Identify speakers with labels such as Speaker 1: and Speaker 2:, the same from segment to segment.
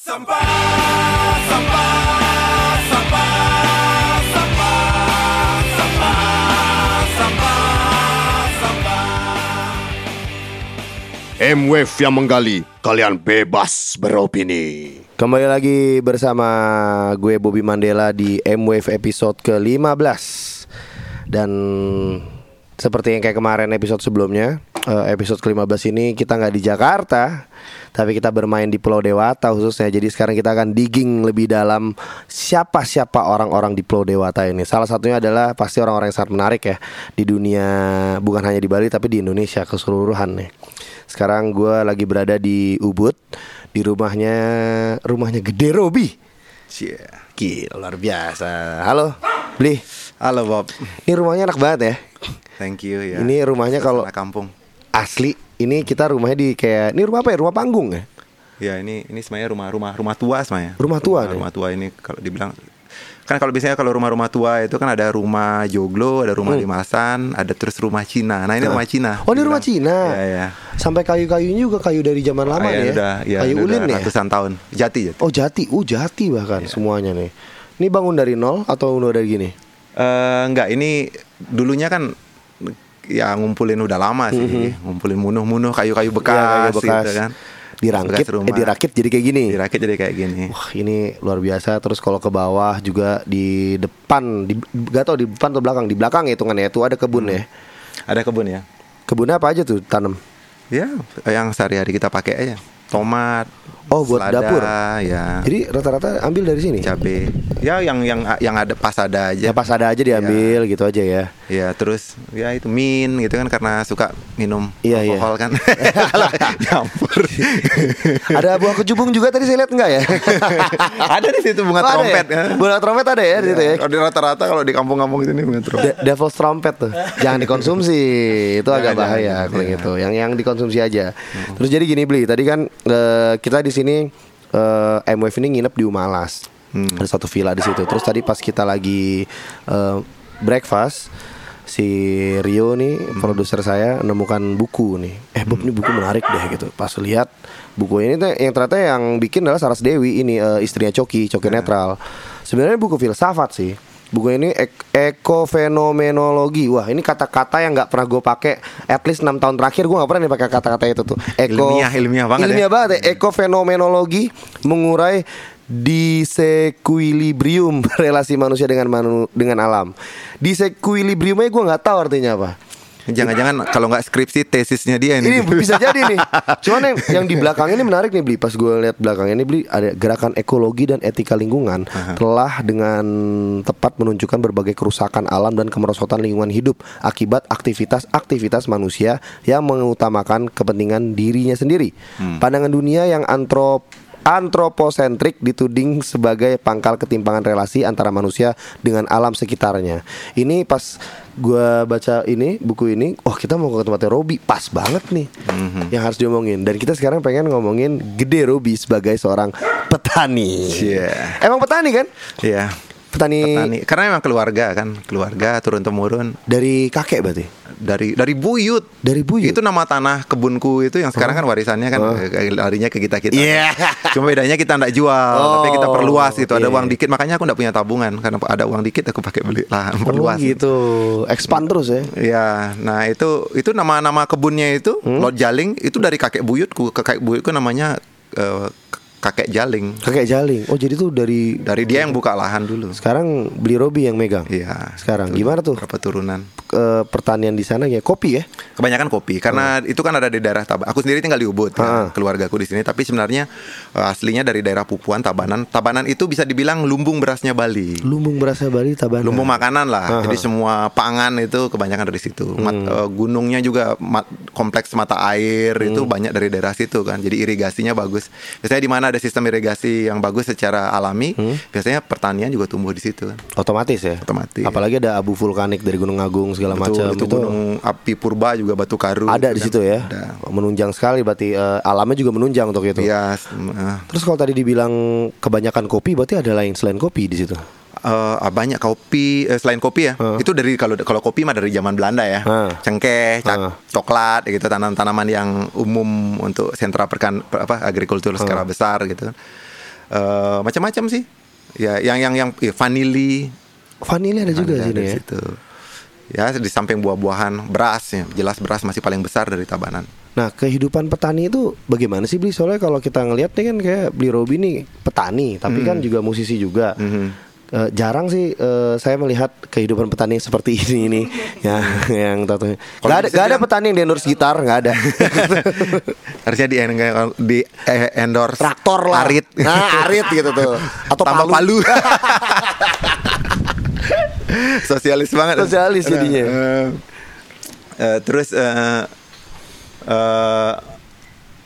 Speaker 1: Sampah, sampah.
Speaker 2: M-Wave yang menggali, kalian bebas beropini.
Speaker 3: Kembali lagi bersama gue Bobby Mandela di M-Wave episode ke-15 Dan seperti yang kayak kemarin episode sebelumnya eh, Episode ke-15 ini kita nggak di Jakarta Tapi kita bermain di Pulau Dewata khususnya Jadi sekarang kita akan digging lebih dalam Siapa-siapa orang-orang di Pulau Dewata ini Salah satunya adalah pasti orang-orang yang sangat menarik ya Di dunia bukan hanya di Bali tapi di Indonesia keseluruhan nih sekarang gue lagi berada di Ubud di rumahnya rumahnya Gede Robi.
Speaker 4: Cie.
Speaker 3: Gila luar biasa. Halo, Bli.
Speaker 4: Halo Bob,
Speaker 3: Ini rumahnya enak banget ya.
Speaker 4: thank you ya.
Speaker 3: Ini rumahnya kalau
Speaker 4: kampung.
Speaker 3: Asli. Ini kita rumahnya di kayak ini rumah apa ya? Rumah panggung ya.
Speaker 4: Ya ini ini sebenarnya rumah rumah rumah tua sebenarnya.
Speaker 3: Rumah tua nih?
Speaker 4: Rumah tua ini kalau dibilang kan kalau biasanya kalau rumah-rumah tua itu kan ada rumah joglo, ada rumah limasan, ada terus rumah Cina. Nah ini rumah Cina.
Speaker 3: Hmm. Oh ini rumah
Speaker 4: Dibilang.
Speaker 3: Cina.
Speaker 4: Iya ya.
Speaker 3: Sampai kayu-kayunya juga kayu dari zaman lama
Speaker 4: Ah,
Speaker 3: nih ya.
Speaker 4: udah, ya,
Speaker 3: kayu
Speaker 4: udah
Speaker 3: ulin ya.
Speaker 4: ratusan tahun. Jati jati.
Speaker 3: Oh jati, oh jati bahkan
Speaker 4: Iya.
Speaker 3: semuanya nih. Ini bangun dari nol atau udah dari gini?
Speaker 4: Eh, enggak ini dulunya kan ya ngumpulin udah lama sih, ngumpulin munuh-munuh kayu-kayu bekas.
Speaker 3: Iya, kayu bekas.
Speaker 4: gitu kan. Bekas rumah.
Speaker 3: eh, dirakit jadi kayak gini.
Speaker 4: Dirakit jadi kayak gini.
Speaker 3: Wah ini luar biasa Terus kalau ke bawah juga di depan di, Gak tau di depan atau belakang Di belakang ya hitungannya itu ada kebun ya
Speaker 4: Ada kebun ya.
Speaker 3: Kebunnya apa aja tuh tanam?
Speaker 4: Ya, yang sehari-hari kita pakai aja. Tomat.
Speaker 3: Oh, buat
Speaker 4: selada,
Speaker 3: dapur?
Speaker 4: Ya.
Speaker 3: Jadi rata-rata ambil dari sini
Speaker 4: cabe. Ya, yang yang yang ada pas ada aja.
Speaker 3: Ya pas ada aja diambil gitu aja ya
Speaker 4: Ya, terus ya itu min gitu kan karena suka minum
Speaker 3: Iya, iya.
Speaker 4: alkohol kan. Nyampur.
Speaker 3: Ada buah kejubung juga tadi saya lihat enggak ya?
Speaker 4: ada di situ bunga
Speaker 3: Oh, ada
Speaker 4: trompet.
Speaker 3: ya?
Speaker 4: ya.
Speaker 3: Bunga trompet ada ya di situ ya?
Speaker 4: Kalau di rata-rata kalau di kampung-kampung sini bunga trompet.
Speaker 3: De- Devil's trumpet tuh Jangan dikonsumsi Itu agak
Speaker 4: Jangan,
Speaker 3: bahaya
Speaker 4: jangan,
Speaker 3: kalau
Speaker 4: iya.
Speaker 3: gitu Yang yang dikonsumsi aja Terus jadi gini beli Tadi kan eh, kita di sini eh, MWF ini nginep di Umalas. Ada satu villa di situ. Terus tadi pas kita lagi eh, breakfast Si Rio nih produser saya nemukan buku nih. Eh Bob ini buku menarik deh gitu. Pas lihat buku ini tuh yang ternyata yang bikin adalah Saras Dewi Ini eh, istrinya Coki, Coki Netral. Sebenarnya buku filsafat sih Buku ini ek- ekofenomenologi. Wah, ini kata-kata yang nggak pernah gue pakai. At least 6 tahun terakhir gue nggak pernah nih pakai kata-kata itu tuh.
Speaker 4: Ilmiah, ilmiah banget
Speaker 3: Ilmiah
Speaker 4: ya.
Speaker 3: banget ya. Ekofenomenologi mengurai disequilibrium relasi manusia dengan manu, dengan alam. Disequilibriumnya gue nggak tahu artinya apa.
Speaker 4: Jangan-jangan kalau nggak skripsi tesisnya dia ini.
Speaker 3: Ini bisa jadi nih. Cuman yang, yang di belakang ini menarik nih beli. Pas gue lihat belakangnya ini beli ada gerakan ekologi dan etika lingkungan telah dengan tepat menunjukkan berbagai kerusakan alam dan kemerosotan lingkungan hidup akibat aktivitas-aktivitas manusia yang mengutamakan kepentingan dirinya sendiri. Pandangan dunia yang antrop antroposentrik dituding sebagai pangkal ketimpangan relasi antara manusia dengan alam sekitarnya. Ini pas gua baca ini buku ini, oh kita mau ke tempatnya Robi, pas banget nih yang harus diomongin. Dan kita sekarang pengen ngomongin Gede Robi sebagai seorang petani.
Speaker 4: Iya.
Speaker 3: Emang petani kan?
Speaker 4: Iya.
Speaker 3: Petani,
Speaker 4: Petani. Karena memang keluarga kan, keluarga turun temurun
Speaker 3: dari kakek berarti.
Speaker 4: dari dari buyut.
Speaker 3: Dari buyut.
Speaker 4: Itu nama tanah kebunku itu yang sekarang kan warisannya kan eh, larinya ke kita kita.
Speaker 3: Iya.
Speaker 4: Cuma bedanya kita ndak jual, tapi kita
Speaker 3: Oh,
Speaker 4: perluas itu. Ada
Speaker 3: iya.
Speaker 4: uang dikit, makanya aku ndak punya tabungan karena ada uang dikit aku pakai beli lahan
Speaker 3: Oh
Speaker 4: perluas.
Speaker 3: gitu. Expand terus ya.
Speaker 4: Ya, nah itu itu nama-nama kebunnya itu
Speaker 3: Hmm?
Speaker 4: Lot Jaling itu dari kakek buyutku, kakek buyutku namanya eh, kakek Jaling.
Speaker 3: Kakek Jaling. Oh jadi tuh dari
Speaker 4: Dari dia yang buka lahan dulu.
Speaker 3: sekarang beli Robi yang megang.
Speaker 4: Iya.
Speaker 3: Sekarang gimana tuh?
Speaker 4: Berapa turunan?
Speaker 3: Eh, pertanian di sana ya kopi ya
Speaker 4: Kebanyakan kopi karena itu kan ada di daerah Tabanan. Aku sendiri tinggal di Ubud,
Speaker 3: Ah.
Speaker 4: kan, keluargaku di sini. Tapi sebenarnya eh, aslinya dari daerah Pupuan, Tabanan. Tabanan itu bisa dibilang lumbung berasnya Bali.
Speaker 3: lumbung berasa Bali Tabanan
Speaker 4: Lumbung makanan lah.
Speaker 3: Ah,
Speaker 4: Jadi
Speaker 3: ah.
Speaker 4: semua pangan itu kebanyakan dari situ. Mat- eh, gunungnya juga mat- kompleks mata air itu banyak dari daerah situ kan. Jadi irigasinya bagus. Biasanya di mana ada sistem irigasi yang bagus secara alami, biasanya pertanian juga tumbuh di situ kan.
Speaker 3: otomatis ya
Speaker 4: Otomatis.
Speaker 3: apalagi ada abu vulkanik dari Gunung Agung segala macam
Speaker 4: itu gunung api purba juga batu karu.
Speaker 3: ada di
Speaker 4: kan.
Speaker 3: situ ya
Speaker 4: Ada.
Speaker 3: menunjang sekali berarti eh, alamnya juga menunjang untuk itu
Speaker 4: s- eh,
Speaker 3: terus kalau tadi dibilang kebanyakan kopi berarti ada lain selain kopi di situ
Speaker 4: eh, banyak kopi eh, selain kopi ya. Itu dari kalau kalau kopi mah dari zaman Belanda ya.
Speaker 3: Ah.
Speaker 4: Cengkeh, cak-
Speaker 3: Ah.
Speaker 4: coklat gitu tanam-tanaman yang umum untuk sentra perkan per- apa agrikultur skala besar gitu. eh, macam-macam sih. Ya, yang yang yang ya, vanili
Speaker 3: Vanili ada juga
Speaker 4: ada
Speaker 3: sini
Speaker 4: dari
Speaker 3: ya.
Speaker 4: situ. Ya, di samping buah-buahan, beras ya. Jelas beras masih paling besar dari Tabanan.
Speaker 3: Nah, kehidupan petani itu bagaimana sih beli? Soalnya kalau kita ngelihat nih kan kayak beli Robi nih petani, tapi kan juga musisi juga. Eh, jarang sih eh, saya melihat kehidupan petani seperti ini nih, ya, yang tato. Gak ada,
Speaker 4: bisa
Speaker 3: gak ada
Speaker 4: bilang-
Speaker 3: petani yang di endorse gitar, nggak ada.
Speaker 4: Harusnya di, di eh, endorse
Speaker 3: Traktor lah.
Speaker 4: Arit.
Speaker 3: Nah, arit gitu tuh. Atau
Speaker 4: Tambah
Speaker 3: palu.
Speaker 4: palu. Sosialis banget.
Speaker 3: Sosialis jadinya.
Speaker 4: Eh, eh, terus eh, eh,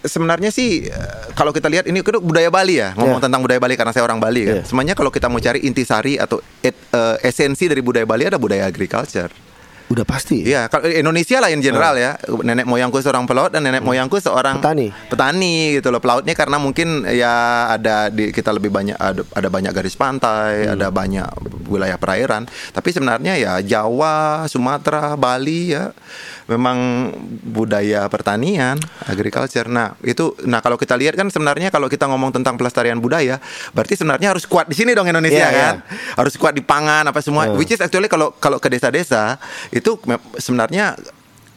Speaker 4: sebenarnya sih kalau kita lihat ini kan budaya Bali ya ngomong
Speaker 3: Iya.
Speaker 4: tentang budaya Bali karena saya orang Bali kan.
Speaker 3: Iya.
Speaker 4: Sebenarnya kalau kita mau cari intisari atau et- eh, esensi dari budaya Bali ada budaya agriculture.
Speaker 3: Udah pasti.
Speaker 4: Iya, kalau Indonesia lah in general ya. Nenek moyangku seorang pelaut dan nenek moyangku seorang
Speaker 3: Petani.
Speaker 4: Petani gitu loh. Pelautnya karena mungkin ya ada di kita lebih banyak ada, ada banyak garis pantai, ada banyak wilayah perairan. Tapi sebenarnya ya Jawa, Sumatera, Bali ya memang budaya pertanian, agriculture. Nah, itu nah kalau kita lihat kan sebenarnya kalau kita ngomong tentang pelestarian budaya, berarti sebenarnya harus kuat di sini dong Indonesia
Speaker 3: Iya,
Speaker 4: kan. Harus kuat di pangan apa semua.
Speaker 3: Hmm.
Speaker 4: Which is actually kalau kalau ke desa-desa itu sebenarnya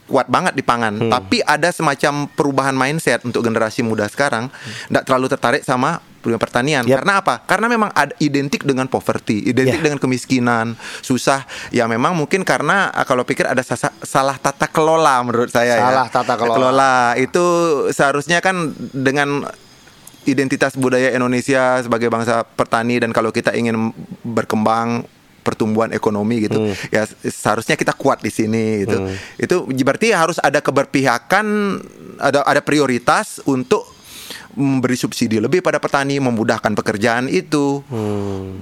Speaker 4: kuat banget di pangan,
Speaker 3: Hmm.
Speaker 4: tapi ada semacam perubahan mindset untuk generasi muda sekarang, tidak terlalu tertarik sama dunia pertanian.
Speaker 3: Yap.
Speaker 4: Karena apa? Karena memang ada identik dengan poverty, identik
Speaker 3: Ya.
Speaker 4: dengan kemiskinan, susah. Ya memang mungkin karena ah, kalau pikir ada sasa- salah tata kelola menurut saya. ya.
Speaker 3: Salah tata kelola.
Speaker 4: Itu seharusnya kan dengan identitas budaya Indonesia sebagai bangsa petani dan kalau kita ingin berkembang pertumbuhan ekonomi gitu. Ya seharusnya kita kuat di sini gitu. Itu berarti harus ada keberpihakan ada ada prioritas untuk memberi subsidi lebih pada petani memudahkan pekerjaan itu.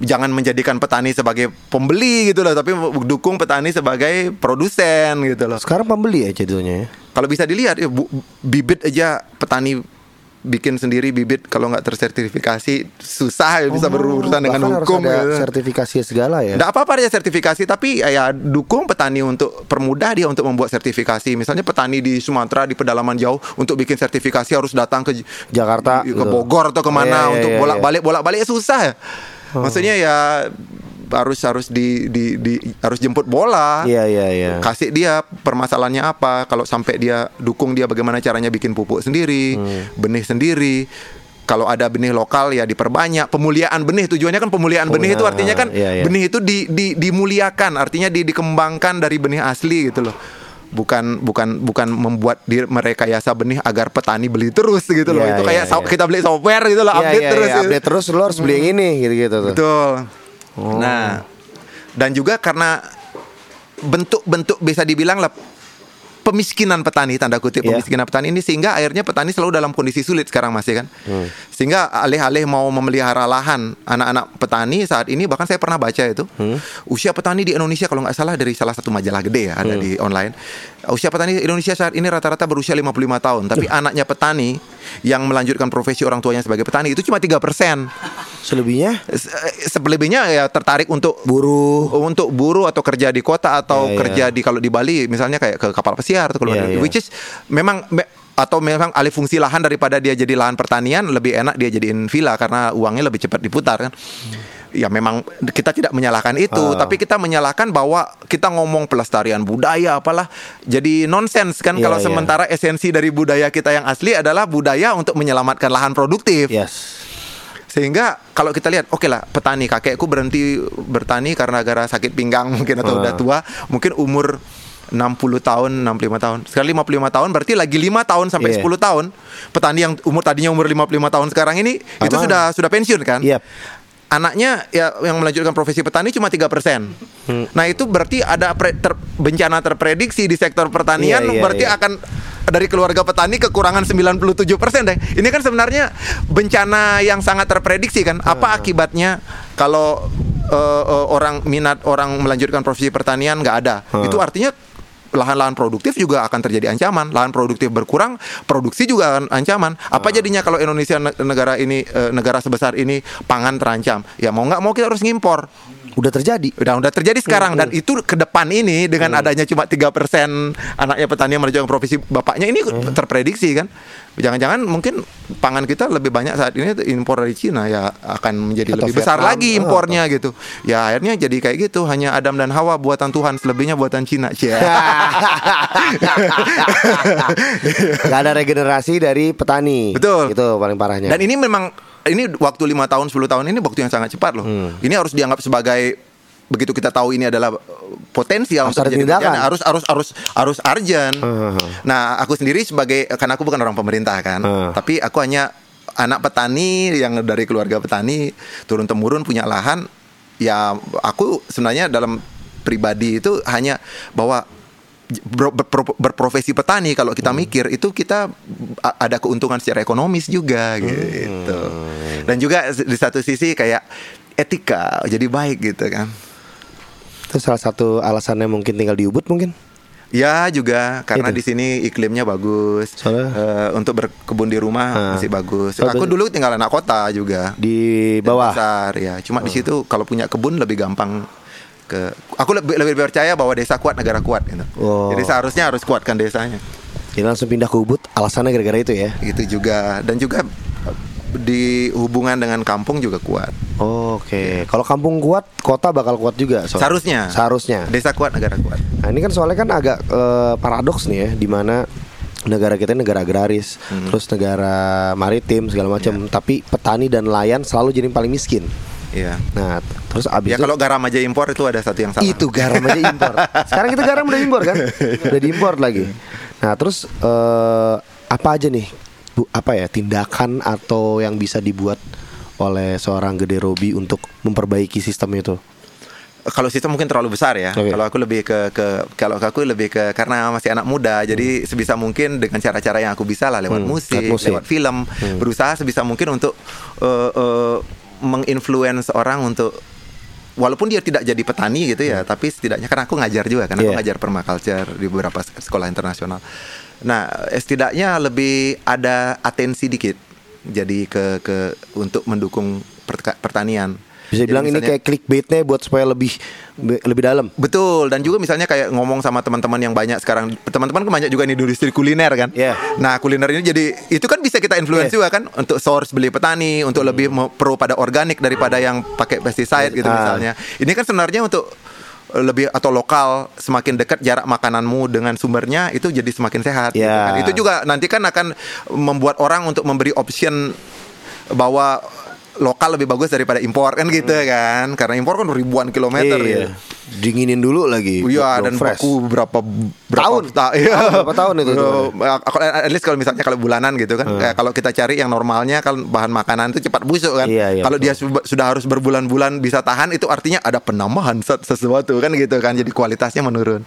Speaker 4: Jangan menjadikan petani sebagai pembeli gitu loh tapi dukung petani sebagai produsen gitu loh.
Speaker 3: Sekarang pembeli ya jadinya ya.
Speaker 4: kalau bisa dilihat ya, bu- bibit aja petani bikin sendiri bibit kalau nggak tersertifikasi susah ya bisa berurusan dengan
Speaker 3: Oh,
Speaker 4: hukum
Speaker 3: harus ada
Speaker 4: gitu.
Speaker 3: sertifikasi segala ya.
Speaker 4: Nggak apa-apa aja sertifikasi tapi ya, ya dukung petani untuk permudah dia untuk membuat sertifikasi. Misalnya petani di Sumatera di pedalaman jauh untuk bikin sertifikasi harus datang ke
Speaker 3: Jakarta,
Speaker 4: ke
Speaker 3: gitu.
Speaker 4: Bogor atau ke mana
Speaker 3: Iya, iya,
Speaker 4: untuk
Speaker 3: iya,
Speaker 4: bolak-balik bolak-balik ya susah ya. Maksudnya ya harus harus di, di, di harus jemput bola
Speaker 3: Iya iya iya.
Speaker 4: kasih dia permasalahannya apa kalau sampai dia dukung dia bagaimana caranya bikin pupuk sendiri benih sendiri kalau ada benih lokal ya diperbanyak pemuliaan benih tujuannya kan pemuliaan benih itu artinya kan
Speaker 3: Iya, iya.
Speaker 4: benih itu di, di, dimuliakan artinya di, dikembangkan dari benih asli gitu loh bukan bukan bukan membuat mereka yasa benih agar petani beli terus gitu loh
Speaker 3: Iya,
Speaker 4: itu
Speaker 3: iya,
Speaker 4: kayak so-
Speaker 3: iya.
Speaker 4: kita beli software gitu loh
Speaker 3: Iya,
Speaker 4: update
Speaker 3: iya,
Speaker 4: terus
Speaker 3: iya,
Speaker 4: gitu.
Speaker 3: update terus lo harus beli yang ini gitu-gitu tuh.
Speaker 4: Betul.
Speaker 3: Oh.
Speaker 4: Nah, dan juga karena bentuk-bentuk bisa dibilang lah pemiskinan petani tanda kutip
Speaker 3: Iya.
Speaker 4: pemiskinan petani ini sehingga akhirnya petani selalu dalam kondisi sulit sekarang masih kan.
Speaker 3: Hmm.
Speaker 4: Sehingga alih-alih mau memelihara lahan anak-anak petani saat ini bahkan saya pernah baca itu
Speaker 3: Hmm.
Speaker 4: usia petani di Indonesia kalau nggak salah dari salah satu majalah gede ya ada
Speaker 3: Hmm.
Speaker 4: di online. Usia petani Indonesia saat ini rata-rata berusia 55 tahun, tapi anaknya petani yang melanjutkan profesi orang tuanya sebagai petani itu cuma 3%.
Speaker 3: Selebihnya
Speaker 4: Se- Selebihnya ya tertarik untuk
Speaker 3: buruh.
Speaker 4: untuk buruh atau kerja di kota atau
Speaker 3: Iya, iya.
Speaker 4: kerja di kalau di Bali misalnya kayak ke kapal pesiar atau keluar
Speaker 3: Iya,
Speaker 4: negeri.
Speaker 3: iya.
Speaker 4: which is memang me- atau memang alih fungsi lahan daripada dia jadi lahan pertanian lebih enak dia jadiin villa karena uangnya lebih cepat diputar kan. Ya memang kita tidak menyalahkan itu,
Speaker 3: Ah.
Speaker 4: tapi kita menyalahkan bahwa kita ngomong pelestarian budaya apalah jadi nonsens kan
Speaker 3: Iya,
Speaker 4: kalau
Speaker 3: iya.
Speaker 4: sementara esensi dari budaya kita yang asli adalah budaya untuk menyelamatkan lahan produktif.
Speaker 3: Yes.
Speaker 4: Sehingga kalau kita lihat, oke lah petani kakekku berhenti bertani karena gara sakit pinggang mungkin atau
Speaker 3: Ah.
Speaker 4: udah tua, mungkin umur 60 tahun, 65 tahun. Sekarang 55 tahun berarti lagi 5 tahun sampai
Speaker 3: Iya.
Speaker 4: 10 tahun. Petani yang umur tadinya umur 55 tahun sekarang ini itu
Speaker 3: Aman.
Speaker 4: sudah sudah pensiun kan?
Speaker 3: Yep.
Speaker 4: Anaknya ya yang melanjutkan profesi petani cuma 3%.
Speaker 3: Hmm.
Speaker 4: Nah, itu berarti ada pre- ter- bencana terprediksi di sektor pertanian
Speaker 3: Iya, iya,
Speaker 4: berarti
Speaker 3: iya.
Speaker 4: akan dari keluarga petani kekurangan 97% deh. Ini kan sebenarnya bencana yang sangat terprediksi kan. Apa akibatnya kalau eh, eh, orang minat orang melanjutkan profesi pertanian nggak ada?
Speaker 3: Hmm.
Speaker 4: Itu artinya lahan-lahan produktif juga akan terjadi ancaman. Lahan produktif berkurang, produksi juga akan ancaman. Apa jadinya kalau Indonesia ne- negara ini eh, negara sebesar ini pangan terancam? Ya mau nggak mau kita harus ngimpor.
Speaker 3: Udah terjadi.
Speaker 4: Udah udah terjadi sekarang dan itu ke depan ini dengan adanya cuma 3% anaknya petani yang melanjutkan profesi bapaknya ini terprediksi kan. Jangan-jangan mungkin pangan kita lebih banyak saat ini impor dari Cina ya akan menjadi
Speaker 3: Atau
Speaker 4: lebih besar
Speaker 3: Vietnam.
Speaker 4: lagi
Speaker 3: Ah,
Speaker 4: impornya gitu. Ya akhirnya jadi kayak gitu. Hanya Adam dan Hawa buatan Tuhan, selebihnya buatan Cina. Cia.
Speaker 3: Gak ada regenerasi dari petani.
Speaker 4: Betul.
Speaker 3: Itu paling parahnya.
Speaker 4: Dan ini memang ini waktu lima tahun 10 tahun ini waktu yang sangat cepat loh.
Speaker 3: Hmm.
Speaker 4: Ini harus dianggap sebagai begitu kita tahu ini adalah uh, potensial
Speaker 3: Harus
Speaker 4: untuk bencana, harus harus harus harus urgent.
Speaker 3: Hmm.
Speaker 4: Nah, aku sendiri sebagai karena aku bukan orang pemerintah kan,
Speaker 3: Hmm.
Speaker 4: tapi aku hanya anak petani yang dari keluarga petani turun temurun punya lahan. Ya, aku sebenarnya dalam pribadi itu hanya bahwa berprofesi petani kalau kita
Speaker 3: Hmm.
Speaker 4: mikir itu kita ada keuntungan secara ekonomis juga gitu.
Speaker 3: Hmm.
Speaker 4: Dan juga di satu sisi kayak etika jadi baik gitu kan.
Speaker 3: Itu salah satu alasannya mungkin tinggal di Ubud mungkin.
Speaker 4: Ya juga karena
Speaker 3: Itu.
Speaker 4: di sini iklimnya bagus.
Speaker 3: Soalnya-
Speaker 4: Eh, untuk berkebun di rumah
Speaker 3: Ah.
Speaker 4: masih bagus. Aku dulu tinggal anak kota juga.
Speaker 3: Di bawah.
Speaker 4: Besar ya. Cuma di situ kalau punya kebun lebih gampang ke aku lebih lebih percaya bahwa desa kuat negara kuat gitu.
Speaker 3: Oh.
Speaker 4: Jadi seharusnya harus kuatkan desanya.
Speaker 3: Jadi langsung pindah ke Ubud alasannya gara-gara itu ya.
Speaker 4: Itu juga dan juga di hubungan dengan kampung juga kuat.
Speaker 3: Oke, kalau kampung kuat, kota bakal kuat juga. soalnya.
Speaker 4: Seharusnya.
Speaker 3: Seharusnya.
Speaker 4: Desa kuat negara kuat.
Speaker 3: Nah ini kan soalnya kan agak eh, paradoks nih ya, di mana negara kita ini negara agraris,
Speaker 4: Hmm.
Speaker 3: terus negara maritim segala macam,
Speaker 4: Iya.
Speaker 3: tapi petani dan nelayan selalu jadi yang paling miskin.
Speaker 4: Iya.
Speaker 3: Nah, terus abis
Speaker 4: Ya
Speaker 3: itu
Speaker 4: kalau garam aja impor itu ada satu yang salah.
Speaker 3: itu garam aja impor. Sekarang kita garam udah impor kan? Udah diimpor lagi. Nah, terus eh, apa aja nih? Bu, apa ya tindakan atau yang bisa dibuat oleh seorang Gede Robi untuk memperbaiki sistem itu?
Speaker 4: kalau sistem mungkin terlalu besar ya.
Speaker 3: Oke.
Speaker 4: Kalau aku lebih ke ke kalau aku lebih ke karena masih anak muda, jadi sebisa mungkin dengan cara-cara yang aku bisa lah lewat
Speaker 3: Hmm,
Speaker 4: musik,
Speaker 3: lewat musik.
Speaker 4: lewat film, berusaha sebisa mungkin untuk eh, eh, menginfluence orang untuk walaupun dia tidak jadi petani gitu ya, tapi setidaknya karena aku ngajar juga kan, aku
Speaker 3: Iya.
Speaker 4: ngajar permaculture di beberapa sekolah internasional. Nah, eh, setidaknya lebih ada atensi dikit. Jadi ke ke untuk mendukung pertanian.
Speaker 3: Bisa
Speaker 4: Jadi
Speaker 3: bilang ini kayak clickbaitnya buat supaya lebih lebih dalam.
Speaker 4: Betul dan juga misalnya kayak ngomong sama teman-teman yang banyak sekarang teman-teman kan banyak juga di industri kuliner kan.
Speaker 3: Iya.
Speaker 4: Nah kuliner ini jadi itu kan bisa kita influence
Speaker 3: Iya.
Speaker 4: juga kan untuk source beli petani untuk lebih mau- pro pada organik daripada yang pakai pesticide gitu
Speaker 3: Ah.
Speaker 4: misalnya. Ini kan sebenarnya untuk lebih atau lokal semakin dekat jarak makananmu dengan sumbernya itu jadi semakin sehat. gitu
Speaker 3: Iya.
Speaker 4: kan. Itu juga nanti kan akan membuat orang untuk memberi option bahwa lokal lebih bagus daripada impor kan gitu kan karena impor kan ribuan kilometer
Speaker 3: Hmm. Iya.
Speaker 4: ya.
Speaker 3: Dinginin dulu lagi.
Speaker 4: Iya dan
Speaker 3: fresh.
Speaker 4: baku berapa berapa
Speaker 3: Tahun.
Speaker 4: ta- iya.
Speaker 3: Tahun, berapa tahun itu
Speaker 4: Kalau at least kalau misalnya kalau bulanan gitu kan, kayak kalau kita cari yang normalnya kan bahan makanan itu cepat busuk kan.
Speaker 3: Iya, iya,
Speaker 4: kalau dia su- sudah harus berbulan-bulan bisa tahan itu artinya ada penambahan se- sesuatu kan gitu kan, jadi kualitasnya menurun.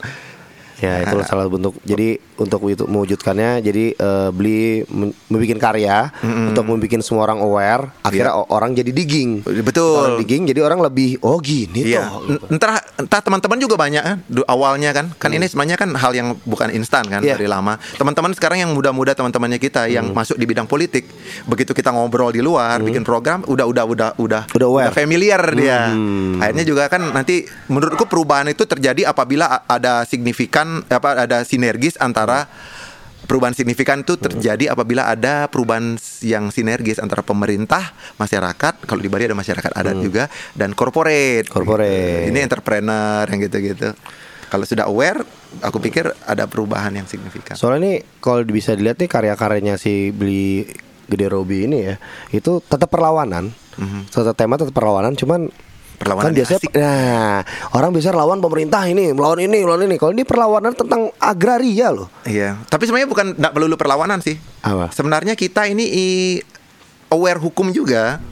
Speaker 3: Ya itu salah bentuk. Jadi untuk itu mewujudkannya, jadi eh, beli membuat karya untuk membuat semua orang aware. Akhirnya o- orang jadi digging.
Speaker 4: Betul.
Speaker 3: Orang digging, jadi orang lebih oh gini
Speaker 4: Iya,
Speaker 3: toh. gitu.
Speaker 4: entah entah teman-teman juga banyak kan awalnya kan, kan ini sebenarnya kan hal yang bukan instan kan
Speaker 3: Hmm. Iya.
Speaker 4: dari lama. Teman-teman sekarang yang muda-muda teman-temannya kita
Speaker 3: Hmm.
Speaker 4: yang masuk di bidang politik, begitu kita ngobrol di luar, bikin program, udah udah udah udah
Speaker 3: Udah aware.
Speaker 4: familiar dia.
Speaker 3: Hmm.
Speaker 4: Akhirnya juga kan nanti menurutku perubahan itu terjadi apabila ada signifikan apa ada sinergis antara perubahan signifikan itu terjadi apabila ada perubahan yang sinergis antara pemerintah, masyarakat, kalau di Bali ada masyarakat adat juga dan corporate.
Speaker 3: Hmm. Corporate.
Speaker 4: Gitu. Ini entrepreneur yang gitu-gitu. Kalau sudah aware, aku pikir ada perubahan yang signifikan.
Speaker 3: Soalnya nih kalau bisa dilihat nih karya-karyanya si beli Gede Robi ini ya, itu tetap perlawanan. Tetap tema tetap perlawanan, cuman kan
Speaker 4: Perlawanan
Speaker 3: biasanya
Speaker 4: asik.
Speaker 3: nah orang bisa lawan pemerintah ini melawan ini melawan ini kalau ini perlawanan tentang agraria loh
Speaker 4: Iya, tapi sebenarnya bukan tidak perlu perlawanan sih.
Speaker 3: Apa?
Speaker 4: Sebenarnya kita ini i- aware hukum juga.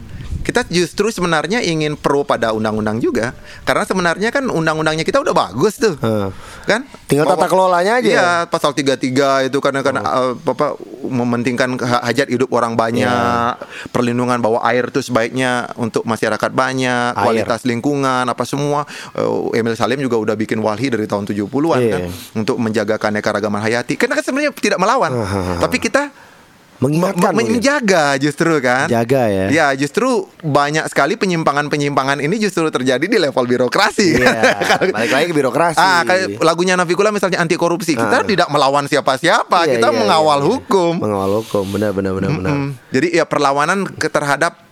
Speaker 4: Kita justru sebenarnya ingin pro pada undang-undang juga, karena sebenarnya kan undang-undangnya kita udah bagus tuh,
Speaker 3: Heeh.
Speaker 4: kan?
Speaker 3: Tinggal tata kelolanya aja.
Speaker 4: Iya, pasal 33 itu karena kan eh, apa mementingkan ha- hajat hidup orang banyak,
Speaker 3: Iya.
Speaker 4: perlindungan bahwa air itu sebaiknya untuk masyarakat banyak,
Speaker 3: Air.
Speaker 4: kualitas lingkungan apa semua. Eh, Emil Salim juga udah bikin walhi dari tahun 70-an
Speaker 3: Iya.
Speaker 4: kan untuk menjaga keanekaragaman hayati. Karena kan sebenarnya tidak melawan,
Speaker 3: Hahaha.
Speaker 4: tapi kita
Speaker 3: Mengingatkan
Speaker 4: Me- menjaga justru kan.
Speaker 3: Jaga ya.
Speaker 4: Ya justru banyak sekali penyimpangan-penyimpangan ini justru terjadi di level birokrasi.
Speaker 3: Iya, balik lagi ke birokrasi.
Speaker 4: Ah, kayak lagunya Navikula misalnya anti korupsi. Kita
Speaker 3: Ah.
Speaker 4: tidak melawan siapa-siapa,
Speaker 3: Iya,
Speaker 4: kita
Speaker 3: iya,
Speaker 4: mengawal
Speaker 3: iya, iya.
Speaker 4: hukum.
Speaker 3: Mengawal hukum, benar benar benar benar.
Speaker 4: Mm. Jadi ya perlawanan terhadap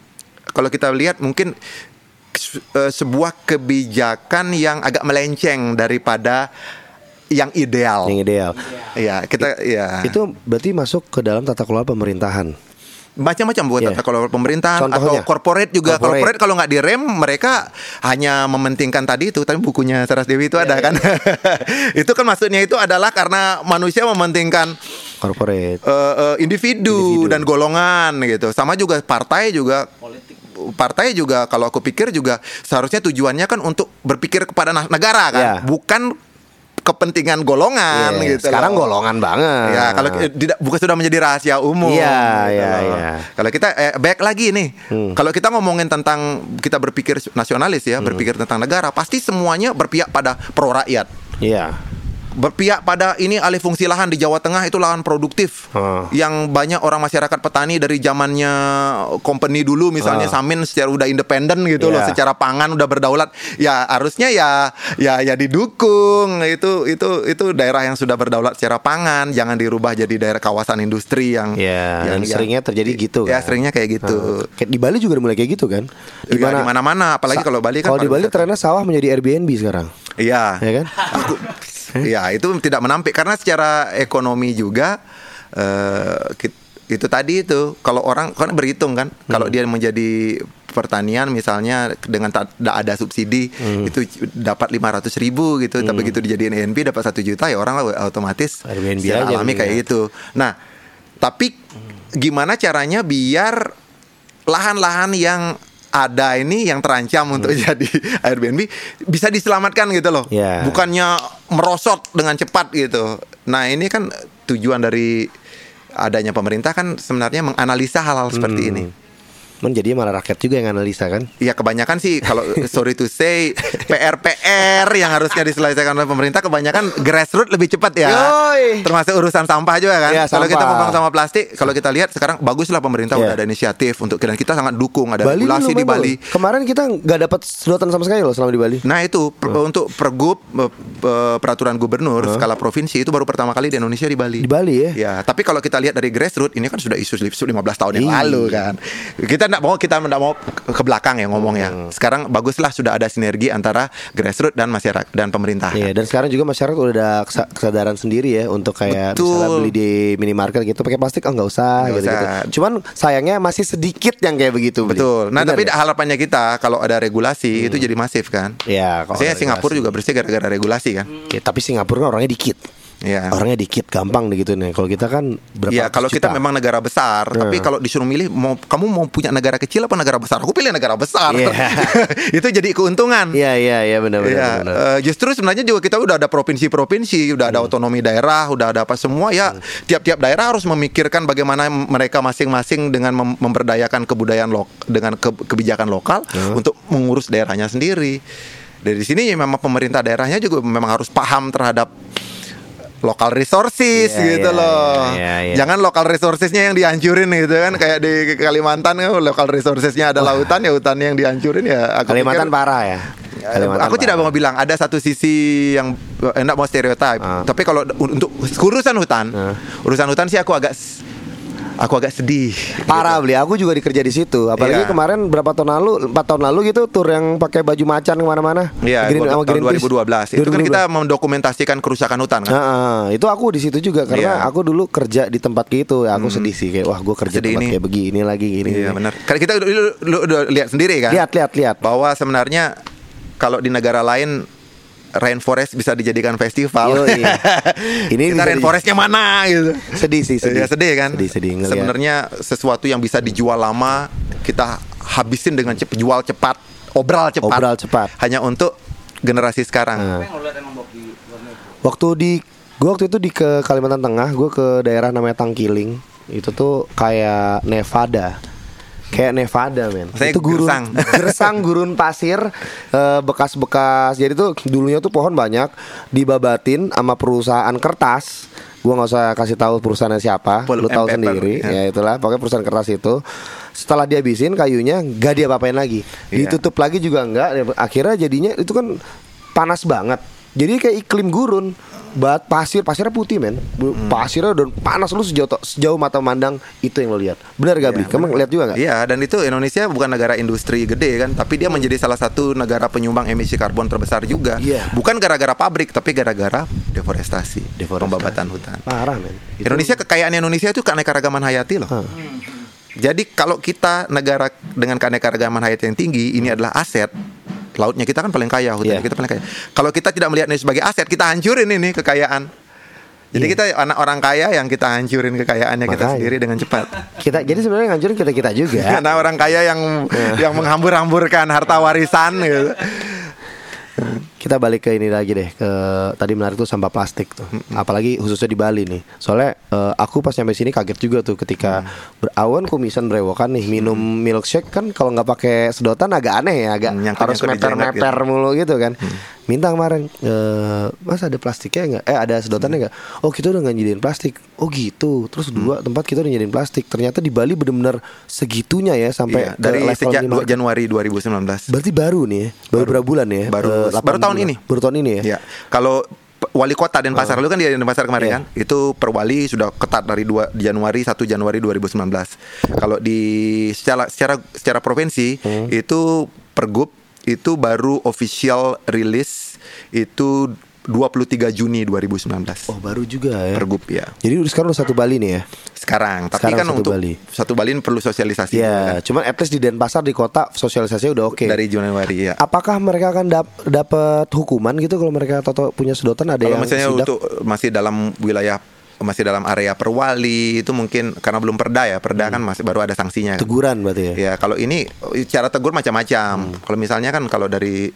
Speaker 4: kalau kita lihat mungkin se- eh, sebuah kebijakan yang agak melenceng daripada yang ideal.
Speaker 3: Yang ideal.
Speaker 4: Iya, kita ya
Speaker 3: Itu berarti masuk ke dalam tata kelola pemerintahan.
Speaker 4: macam-macam buat
Speaker 3: Iya.
Speaker 4: tata kelola pemerintahan
Speaker 3: Contohnya?
Speaker 4: atau corporate juga.
Speaker 3: Corporate.
Speaker 4: Corporate kalau nggak direm mereka hanya mementingkan tadi itu. Tapi bukunya Saras Dewi itu
Speaker 3: Iya,
Speaker 4: ada kan. itu kan maksudnya itu adalah karena manusia mementingkan
Speaker 3: Corporate.
Speaker 4: eh, eh, individu, dan golongan gitu. Sama juga partai juga partai juga kalau aku pikir juga seharusnya tujuannya kan untuk berpikir kepada negara kan,
Speaker 3: Ya.
Speaker 4: bukan kepentingan golongan
Speaker 3: Iya,
Speaker 4: gitu.
Speaker 3: Sekarang
Speaker 4: loh.
Speaker 3: golongan banget.
Speaker 4: Ya, kalau tidak bukan sudah menjadi rahasia umum.
Speaker 3: Iya,
Speaker 4: gitu
Speaker 3: iya,
Speaker 4: loh.
Speaker 3: iya.
Speaker 4: Kalau kita eh, back lagi nih,
Speaker 3: Hmm.
Speaker 4: kalau kita ngomongin tentang kita berpikir nasionalis ya,
Speaker 3: Hmm.
Speaker 4: berpikir tentang negara, pasti semuanya berpihak pada pro rakyat
Speaker 3: Iya.
Speaker 4: Berpihak pada ini alih fungsi lahan di Jawa Tengah itu lahan produktif
Speaker 3: Hmm.
Speaker 4: yang banyak orang masyarakat petani dari zamannya company dulu misalnya Samin secara udah independen gitu loh
Speaker 3: Iya.
Speaker 4: secara pangan udah berdaulat ya harusnya ya ya ya didukung itu itu itu daerah yang sudah berdaulat secara pangan jangan dirubah jadi daerah kawasan industri yang
Speaker 3: Iya, dan
Speaker 4: yang-
Speaker 3: seringnya terjadi gitu
Speaker 4: ya
Speaker 3: kan.
Speaker 4: seringnya kayak gitu
Speaker 3: kayak di Bali juga udah mulai kayak gitu kan?
Speaker 4: di mana-mana apalagi
Speaker 3: Sa-
Speaker 4: kalau Bali kan
Speaker 3: Kalau di Bali trennya sawah menjadi Airbnb sekarang,
Speaker 4: iya
Speaker 3: ya kan?
Speaker 4: Ya itu tidak menampik. Karena secara ekonomi juga kit- itu tadi itu kalau orang kan berhitung kan kalau dia menjadi pertanian misalnya dengan tak ada subsidi itu dapat 500 ribu gitu. Tapi begitu dijadiin ENP dapat satu juta ya orang otomatis
Speaker 3: Airbnb
Speaker 4: secara
Speaker 3: aja
Speaker 4: alami
Speaker 3: mendingan.
Speaker 4: kayak gitu. Nah tapi gimana caranya biar lahan-lahan yang ada ini yang terancam untuk jadi Airbnb bisa diselamatkan gitu loh.
Speaker 3: Ya.
Speaker 4: Bukannya merosot dengan cepat gitu. Nah, ini kan tujuan dari adanya pemerintah kan sebenarnya menganalisa hal-hal seperti ini.
Speaker 3: Men jadinya malah rakyat juga yang analisa kan?
Speaker 4: Ya kebanyakan sih kalau sorry to say PR-PR yang harusnya diselesaikan oleh pemerintah kebanyakan grassroots lebih cepat ya.
Speaker 3: Yoi.
Speaker 4: Termasuk urusan sampah juga kan.
Speaker 3: Ya,
Speaker 4: kalau kita ngomong sama plastik, kalau kita lihat sekarang baguslah pemerintah
Speaker 3: Ya.
Speaker 4: udah ada inisiatif untuk dan kita sangat dukung ada
Speaker 3: Bali
Speaker 4: regulasi di Bali.
Speaker 3: loh. Kemarin kita nggak dapat sedotan sama sekali loh selama di Bali.
Speaker 4: Nah itu per- untuk pergub eh, peraturan gubernur skala provinsi itu baru pertama kali di Indonesia di Bali.
Speaker 3: Di Bali ya?
Speaker 4: Ya, tapi kalau kita lihat dari grassroots ini kan sudah isu isu 15 tahun yang
Speaker 3: Iya.
Speaker 4: lalu kan. Kita enggak mau kita enggak mau ke belakang ya ngomongnya.
Speaker 3: Hmm.
Speaker 4: Sekarang baguslah sudah ada sinergi antara grassroots dan masyarakat dan pemerintah.
Speaker 3: Iya, dan sekarang juga masyarakat udah ada kesa- kesadaran sendiri ya untuk kayak
Speaker 4: Betul.
Speaker 3: misalnya beli di minimarket gitu pakai plastik oh nggak usah gitu, gitu. Cuman sayangnya masih sedikit yang kayak begitu. beli.
Speaker 4: Betul. Nah,
Speaker 3: Benar
Speaker 4: tapi
Speaker 3: ya? Hmm.
Speaker 4: harapannya kita kalau ada regulasi itu jadi masif kan.
Speaker 3: Ya, kalau
Speaker 4: Singapura juga bersih gara-gara regulasi kan.
Speaker 3: Ya, tapi Singapura kan orangnya dikit.
Speaker 4: Iya.
Speaker 3: Orangnya dikit, gampang gitu nih. Kalau kita kan berapa
Speaker 4: Iya, kalau kita memang negara besar,
Speaker 3: Nah.
Speaker 4: tapi kalau disuruh milih mau kamu mau punya negara kecil apa negara besar? Aku pilih negara besar.
Speaker 3: Iya.
Speaker 4: itu jadi keuntungan.
Speaker 3: Iya, iya, iya benar benar.
Speaker 4: Iya, eh, justru sebenarnya juga kita udah ada provinsi-provinsi, udah ada
Speaker 3: Hmm.
Speaker 4: otonomi daerah, udah ada apa semua ya. Tiap-tiap daerah harus memikirkan bagaimana mereka masing-masing dengan mem- memberdayakan kebudayaan lok dengan ke- kebijakan lokal
Speaker 3: Hmm.
Speaker 4: untuk mengurus daerahnya sendiri. Dari sini ya memang pemerintah daerahnya juga memang harus paham terhadap lokal resources
Speaker 3: Iya,
Speaker 4: gitu
Speaker 3: iya,
Speaker 4: loh.
Speaker 3: iya, iya, iya.
Speaker 4: Jangan lokal resourcesnya yang dihancurin gitu kan kayak di Kalimantan kan lokal resourcesnya ada lautan ya hutannya yang dihancurin ya aku
Speaker 3: Kalimantan
Speaker 4: pikir-
Speaker 3: parah ya. Kalimantan
Speaker 4: aku tidak
Speaker 3: parah.
Speaker 4: mau bilang ada satu sisi yang enak mau stereotip.
Speaker 3: Ah.
Speaker 4: Tapi kalau un- untuk urusan hutan,
Speaker 3: Ah.
Speaker 4: urusan hutan sih aku agak aku agak sedih.
Speaker 3: Parah beli, aku juga dikerja di situ. Apalagi
Speaker 4: Iya.
Speaker 3: kemarin berapa tahun lalu, empat tahun lalu gitu, tur yang pakai baju macan ke mana-mana.
Speaker 4: Iya,
Speaker 3: Green- sama
Speaker 4: tahun
Speaker 3: Greenpeace.
Speaker 4: 2012. Itu kan kita mendokumentasikan kerusakan hutan kan.
Speaker 3: Nah, ah, itu aku di situ juga karena.
Speaker 4: Hmm.
Speaker 3: aku dulu kerja di tempat gitu ya aku sedih sih kayak wah gue kerja
Speaker 4: Sedih
Speaker 3: tempat
Speaker 4: ini.
Speaker 3: kayak begini lagi gini.
Speaker 4: Iya benar. Karena kita udah, lu udah lihat sendiri kan.
Speaker 3: Lihat lihat lihat.
Speaker 4: Bahwa sebenarnya kalau di negara lain rainforest bisa dijadikan festival.
Speaker 3: Yoi. Ini
Speaker 4: kita rainforestnya mana gitu.
Speaker 3: Sedih sih sedih.
Speaker 4: Sedih, sedih kan?
Speaker 3: Sedih sedih.
Speaker 4: Sebenarnya sesuatu yang bisa dijual lama kita habisin dengan cepat, jual cepat, obral cepat.
Speaker 3: Obral cepat.
Speaker 4: Hanya untuk generasi sekarang.
Speaker 3: Nah. Waktu di gue waktu itu di ke Kalimantan Tengah, gue ke daerah namanya Tangkiling. Itu tuh kayak Nevada. Kayak Nevada men Itu gurun
Speaker 4: gersang.
Speaker 3: Gersang gurun pasir eh, Bekas-bekas Jadi tuh dulunya tuh pohon banyak Dibabatin sama perusahaan kertas Gua nggak usah kasih tahu perusahaannya siapa,
Speaker 4: Pulp
Speaker 3: lu tahu sendiri.
Speaker 4: ya.
Speaker 3: Ya itulah, pokoknya perusahaan kertas itu. Setelah dihabisin kayunya, nggak dia apain lagi.
Speaker 4: Iya.
Speaker 3: Ditutup lagi juga enggak. Akhirnya jadinya itu kan panas banget. Jadi kayak iklim gurun. Bat pasir, pasirnya putih men.
Speaker 4: Hmm.
Speaker 3: Pasirnya dan panas lu sejauh sejauh mata memandang itu yang lo lihat. Benar gak beli? Kamu lihat juga nggak?
Speaker 4: Iya, dan itu Indonesia bukan negara industri gede kan, tapi dia menjadi salah satu negara penyumbang emisi karbon terbesar juga.
Speaker 3: Iya.
Speaker 4: Bukan gara-gara pabrik, tapi gara-gara deforestasi,
Speaker 3: Deforestasi.
Speaker 4: pembabatan hutan.
Speaker 3: Parah men. Itu-
Speaker 4: Indonesia kekayaan Indonesia itu keanekaragaman hayati loh. Jadi kalau kita negara dengan keanekaragaman hayati yang tinggi, ini adalah aset. Lautnya kita kan paling kaya, hutan
Speaker 3: Iya.
Speaker 4: kita paling kaya. Kalau kita tidak melihat ini sebagai aset, kita hancurin ini kekayaan. Jadi
Speaker 3: Iya.
Speaker 4: kita anak orang kaya yang kita hancurin kekayaannya kita
Speaker 3: Makanya.
Speaker 4: sendiri dengan cepat.
Speaker 3: kita jadi sebenarnya ngancurin kita kita juga.
Speaker 4: Karena orang kaya yang yang menghambur-hamburkan harta warisan gitu.
Speaker 3: Kita balik ke ini lagi deh ke tadi menarik tuh sampah plastik tuh. Apalagi khususnya di Bali nih. Soalnya eh, aku pas nyampe sini kaget juga tuh ketika berawan kumisan berewokan nih minum milkshake kan kalau nggak pakai sedotan agak aneh ya, agak
Speaker 4: Hmm,
Speaker 3: harus
Speaker 4: jengat
Speaker 3: meper-meper mulu gitu kan. Minta kemarin eh, Mas ada plastiknya nggak? Eh ada sedotannya nggak? Oh kita udah nggak nyediain plastik. Oh gitu. Terus dua tempat kita udah nyediain plastik. Ternyata di Bali bener-bener segitunya ya sampai
Speaker 4: Iya, dari sejak
Speaker 3: minimarket.
Speaker 4: 2 Januari 2019.
Speaker 3: Berarti baru nih ya? Baru, berapa bulan ya?
Speaker 4: Baru
Speaker 3: Eh,
Speaker 4: baru
Speaker 3: 8
Speaker 4: tahun ini.
Speaker 3: Baru tahun ini ya?
Speaker 4: Ya. Kalau wali kota Denpasar lu kan di Denpasar kemarin
Speaker 3: Iya.
Speaker 4: kan itu per wali sudah ketat dari 2 Januari 1 Januari 2019. Kalau di secara secara secara provinsi
Speaker 3: Hmm.
Speaker 4: itu pergub itu baru official release itu 23 Juni 2019.
Speaker 3: Oh baru juga ya.
Speaker 4: Pergub ya.
Speaker 3: Jadi sekarang udah satu Bali nih ya?
Speaker 4: Sekarang, tapi
Speaker 3: Sekarang
Speaker 4: kan
Speaker 3: satu
Speaker 4: untuk
Speaker 3: Bali.
Speaker 4: satu Bali perlu sosialisasi
Speaker 3: Iya.
Speaker 4: kan.
Speaker 3: Cuman at least di Denpasar di kota sosialisasinya udah oke.
Speaker 4: dari Januari ya.
Speaker 3: Apakah mereka akan dap- dapat hukuman gitu kalau mereka toto punya sedotan ada
Speaker 4: Kalau
Speaker 3: yang
Speaker 4: misalnya
Speaker 3: sidak?
Speaker 4: untuk masih dalam wilayah masih dalam area perwali itu mungkin karena belum perda ya perda kan masih baru ada sanksinya
Speaker 3: teguran berarti ya?
Speaker 4: ya kalau ini cara tegur macam-macam kalau misalnya kan kalau dari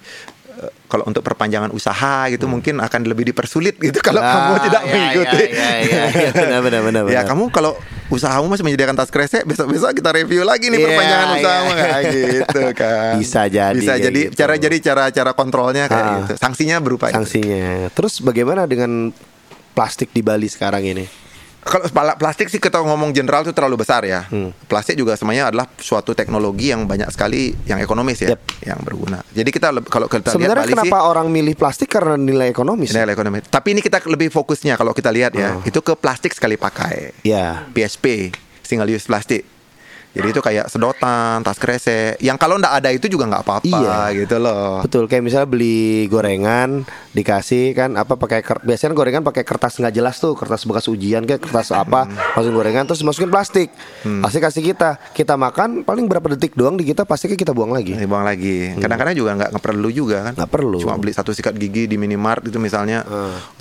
Speaker 4: kalau untuk perpanjangan usaha gitu mungkin akan lebih dipersulit gitu kalau
Speaker 3: Ah,
Speaker 4: kamu tidak
Speaker 3: ya,
Speaker 4: mengikuti.
Speaker 3: ya, ya, ya, ya. Benar, benar, benar,
Speaker 4: Ya
Speaker 3: benar.
Speaker 4: kamu kalau usahamu masih menyediakan tas kresek besok-besok kita review lagi nih
Speaker 3: Iya,
Speaker 4: perpanjangan
Speaker 3: iya,
Speaker 4: usahamu kayak gitu kan.
Speaker 3: Bisa jadi
Speaker 4: Bisa
Speaker 3: kayak
Speaker 4: jadi
Speaker 3: gitu.
Speaker 4: cara jadi cara cara kontrolnya kayak
Speaker 3: Ah.
Speaker 4: gitu. Sanksinya berupa itu.
Speaker 3: Sanksinya. Terus bagaimana dengan plastik di Bali sekarang ini?
Speaker 4: Kalau plastik sih kita ngomong general itu terlalu besar ya.
Speaker 3: Hmm.
Speaker 4: Plastik juga semuanya adalah suatu teknologi yang banyak sekali yang ekonomis ya,
Speaker 3: Yep.
Speaker 4: yang berguna. Jadi kita kalau kita lihat
Speaker 3: Sebenarnya
Speaker 4: Bali sih
Speaker 3: kenapa orang milih plastik karena nilai ekonomis?
Speaker 4: nilai ekonomi. Tapi ini kita lebih fokusnya kalau kita lihat ya, itu ke plastik sekali pakai.
Speaker 3: Ya.
Speaker 4: PSP, single use plastik. Jadi itu kayak sedotan, tas kresek. Yang kalau ndak ada itu juga nggak apa-apa
Speaker 3: Iya.
Speaker 4: gitu loh.
Speaker 3: Betul, kayak misalnya beli gorengan dikasih kan apa pakai biasanya gorengan pakai kertas nggak jelas tuh, kertas bekas ujian kayak kertas apa, masukin gorengan terus masukin plastik. Pasti kasih kita, kita makan paling berapa detik doang di kita plastiknya kita buang lagi.
Speaker 4: Dibuang lagi. Kadang-kadang juga nggak perlu juga kan.
Speaker 3: Hmm. Nggak perlu.
Speaker 4: Cuma beli satu sikat gigi di minimart itu misalnya,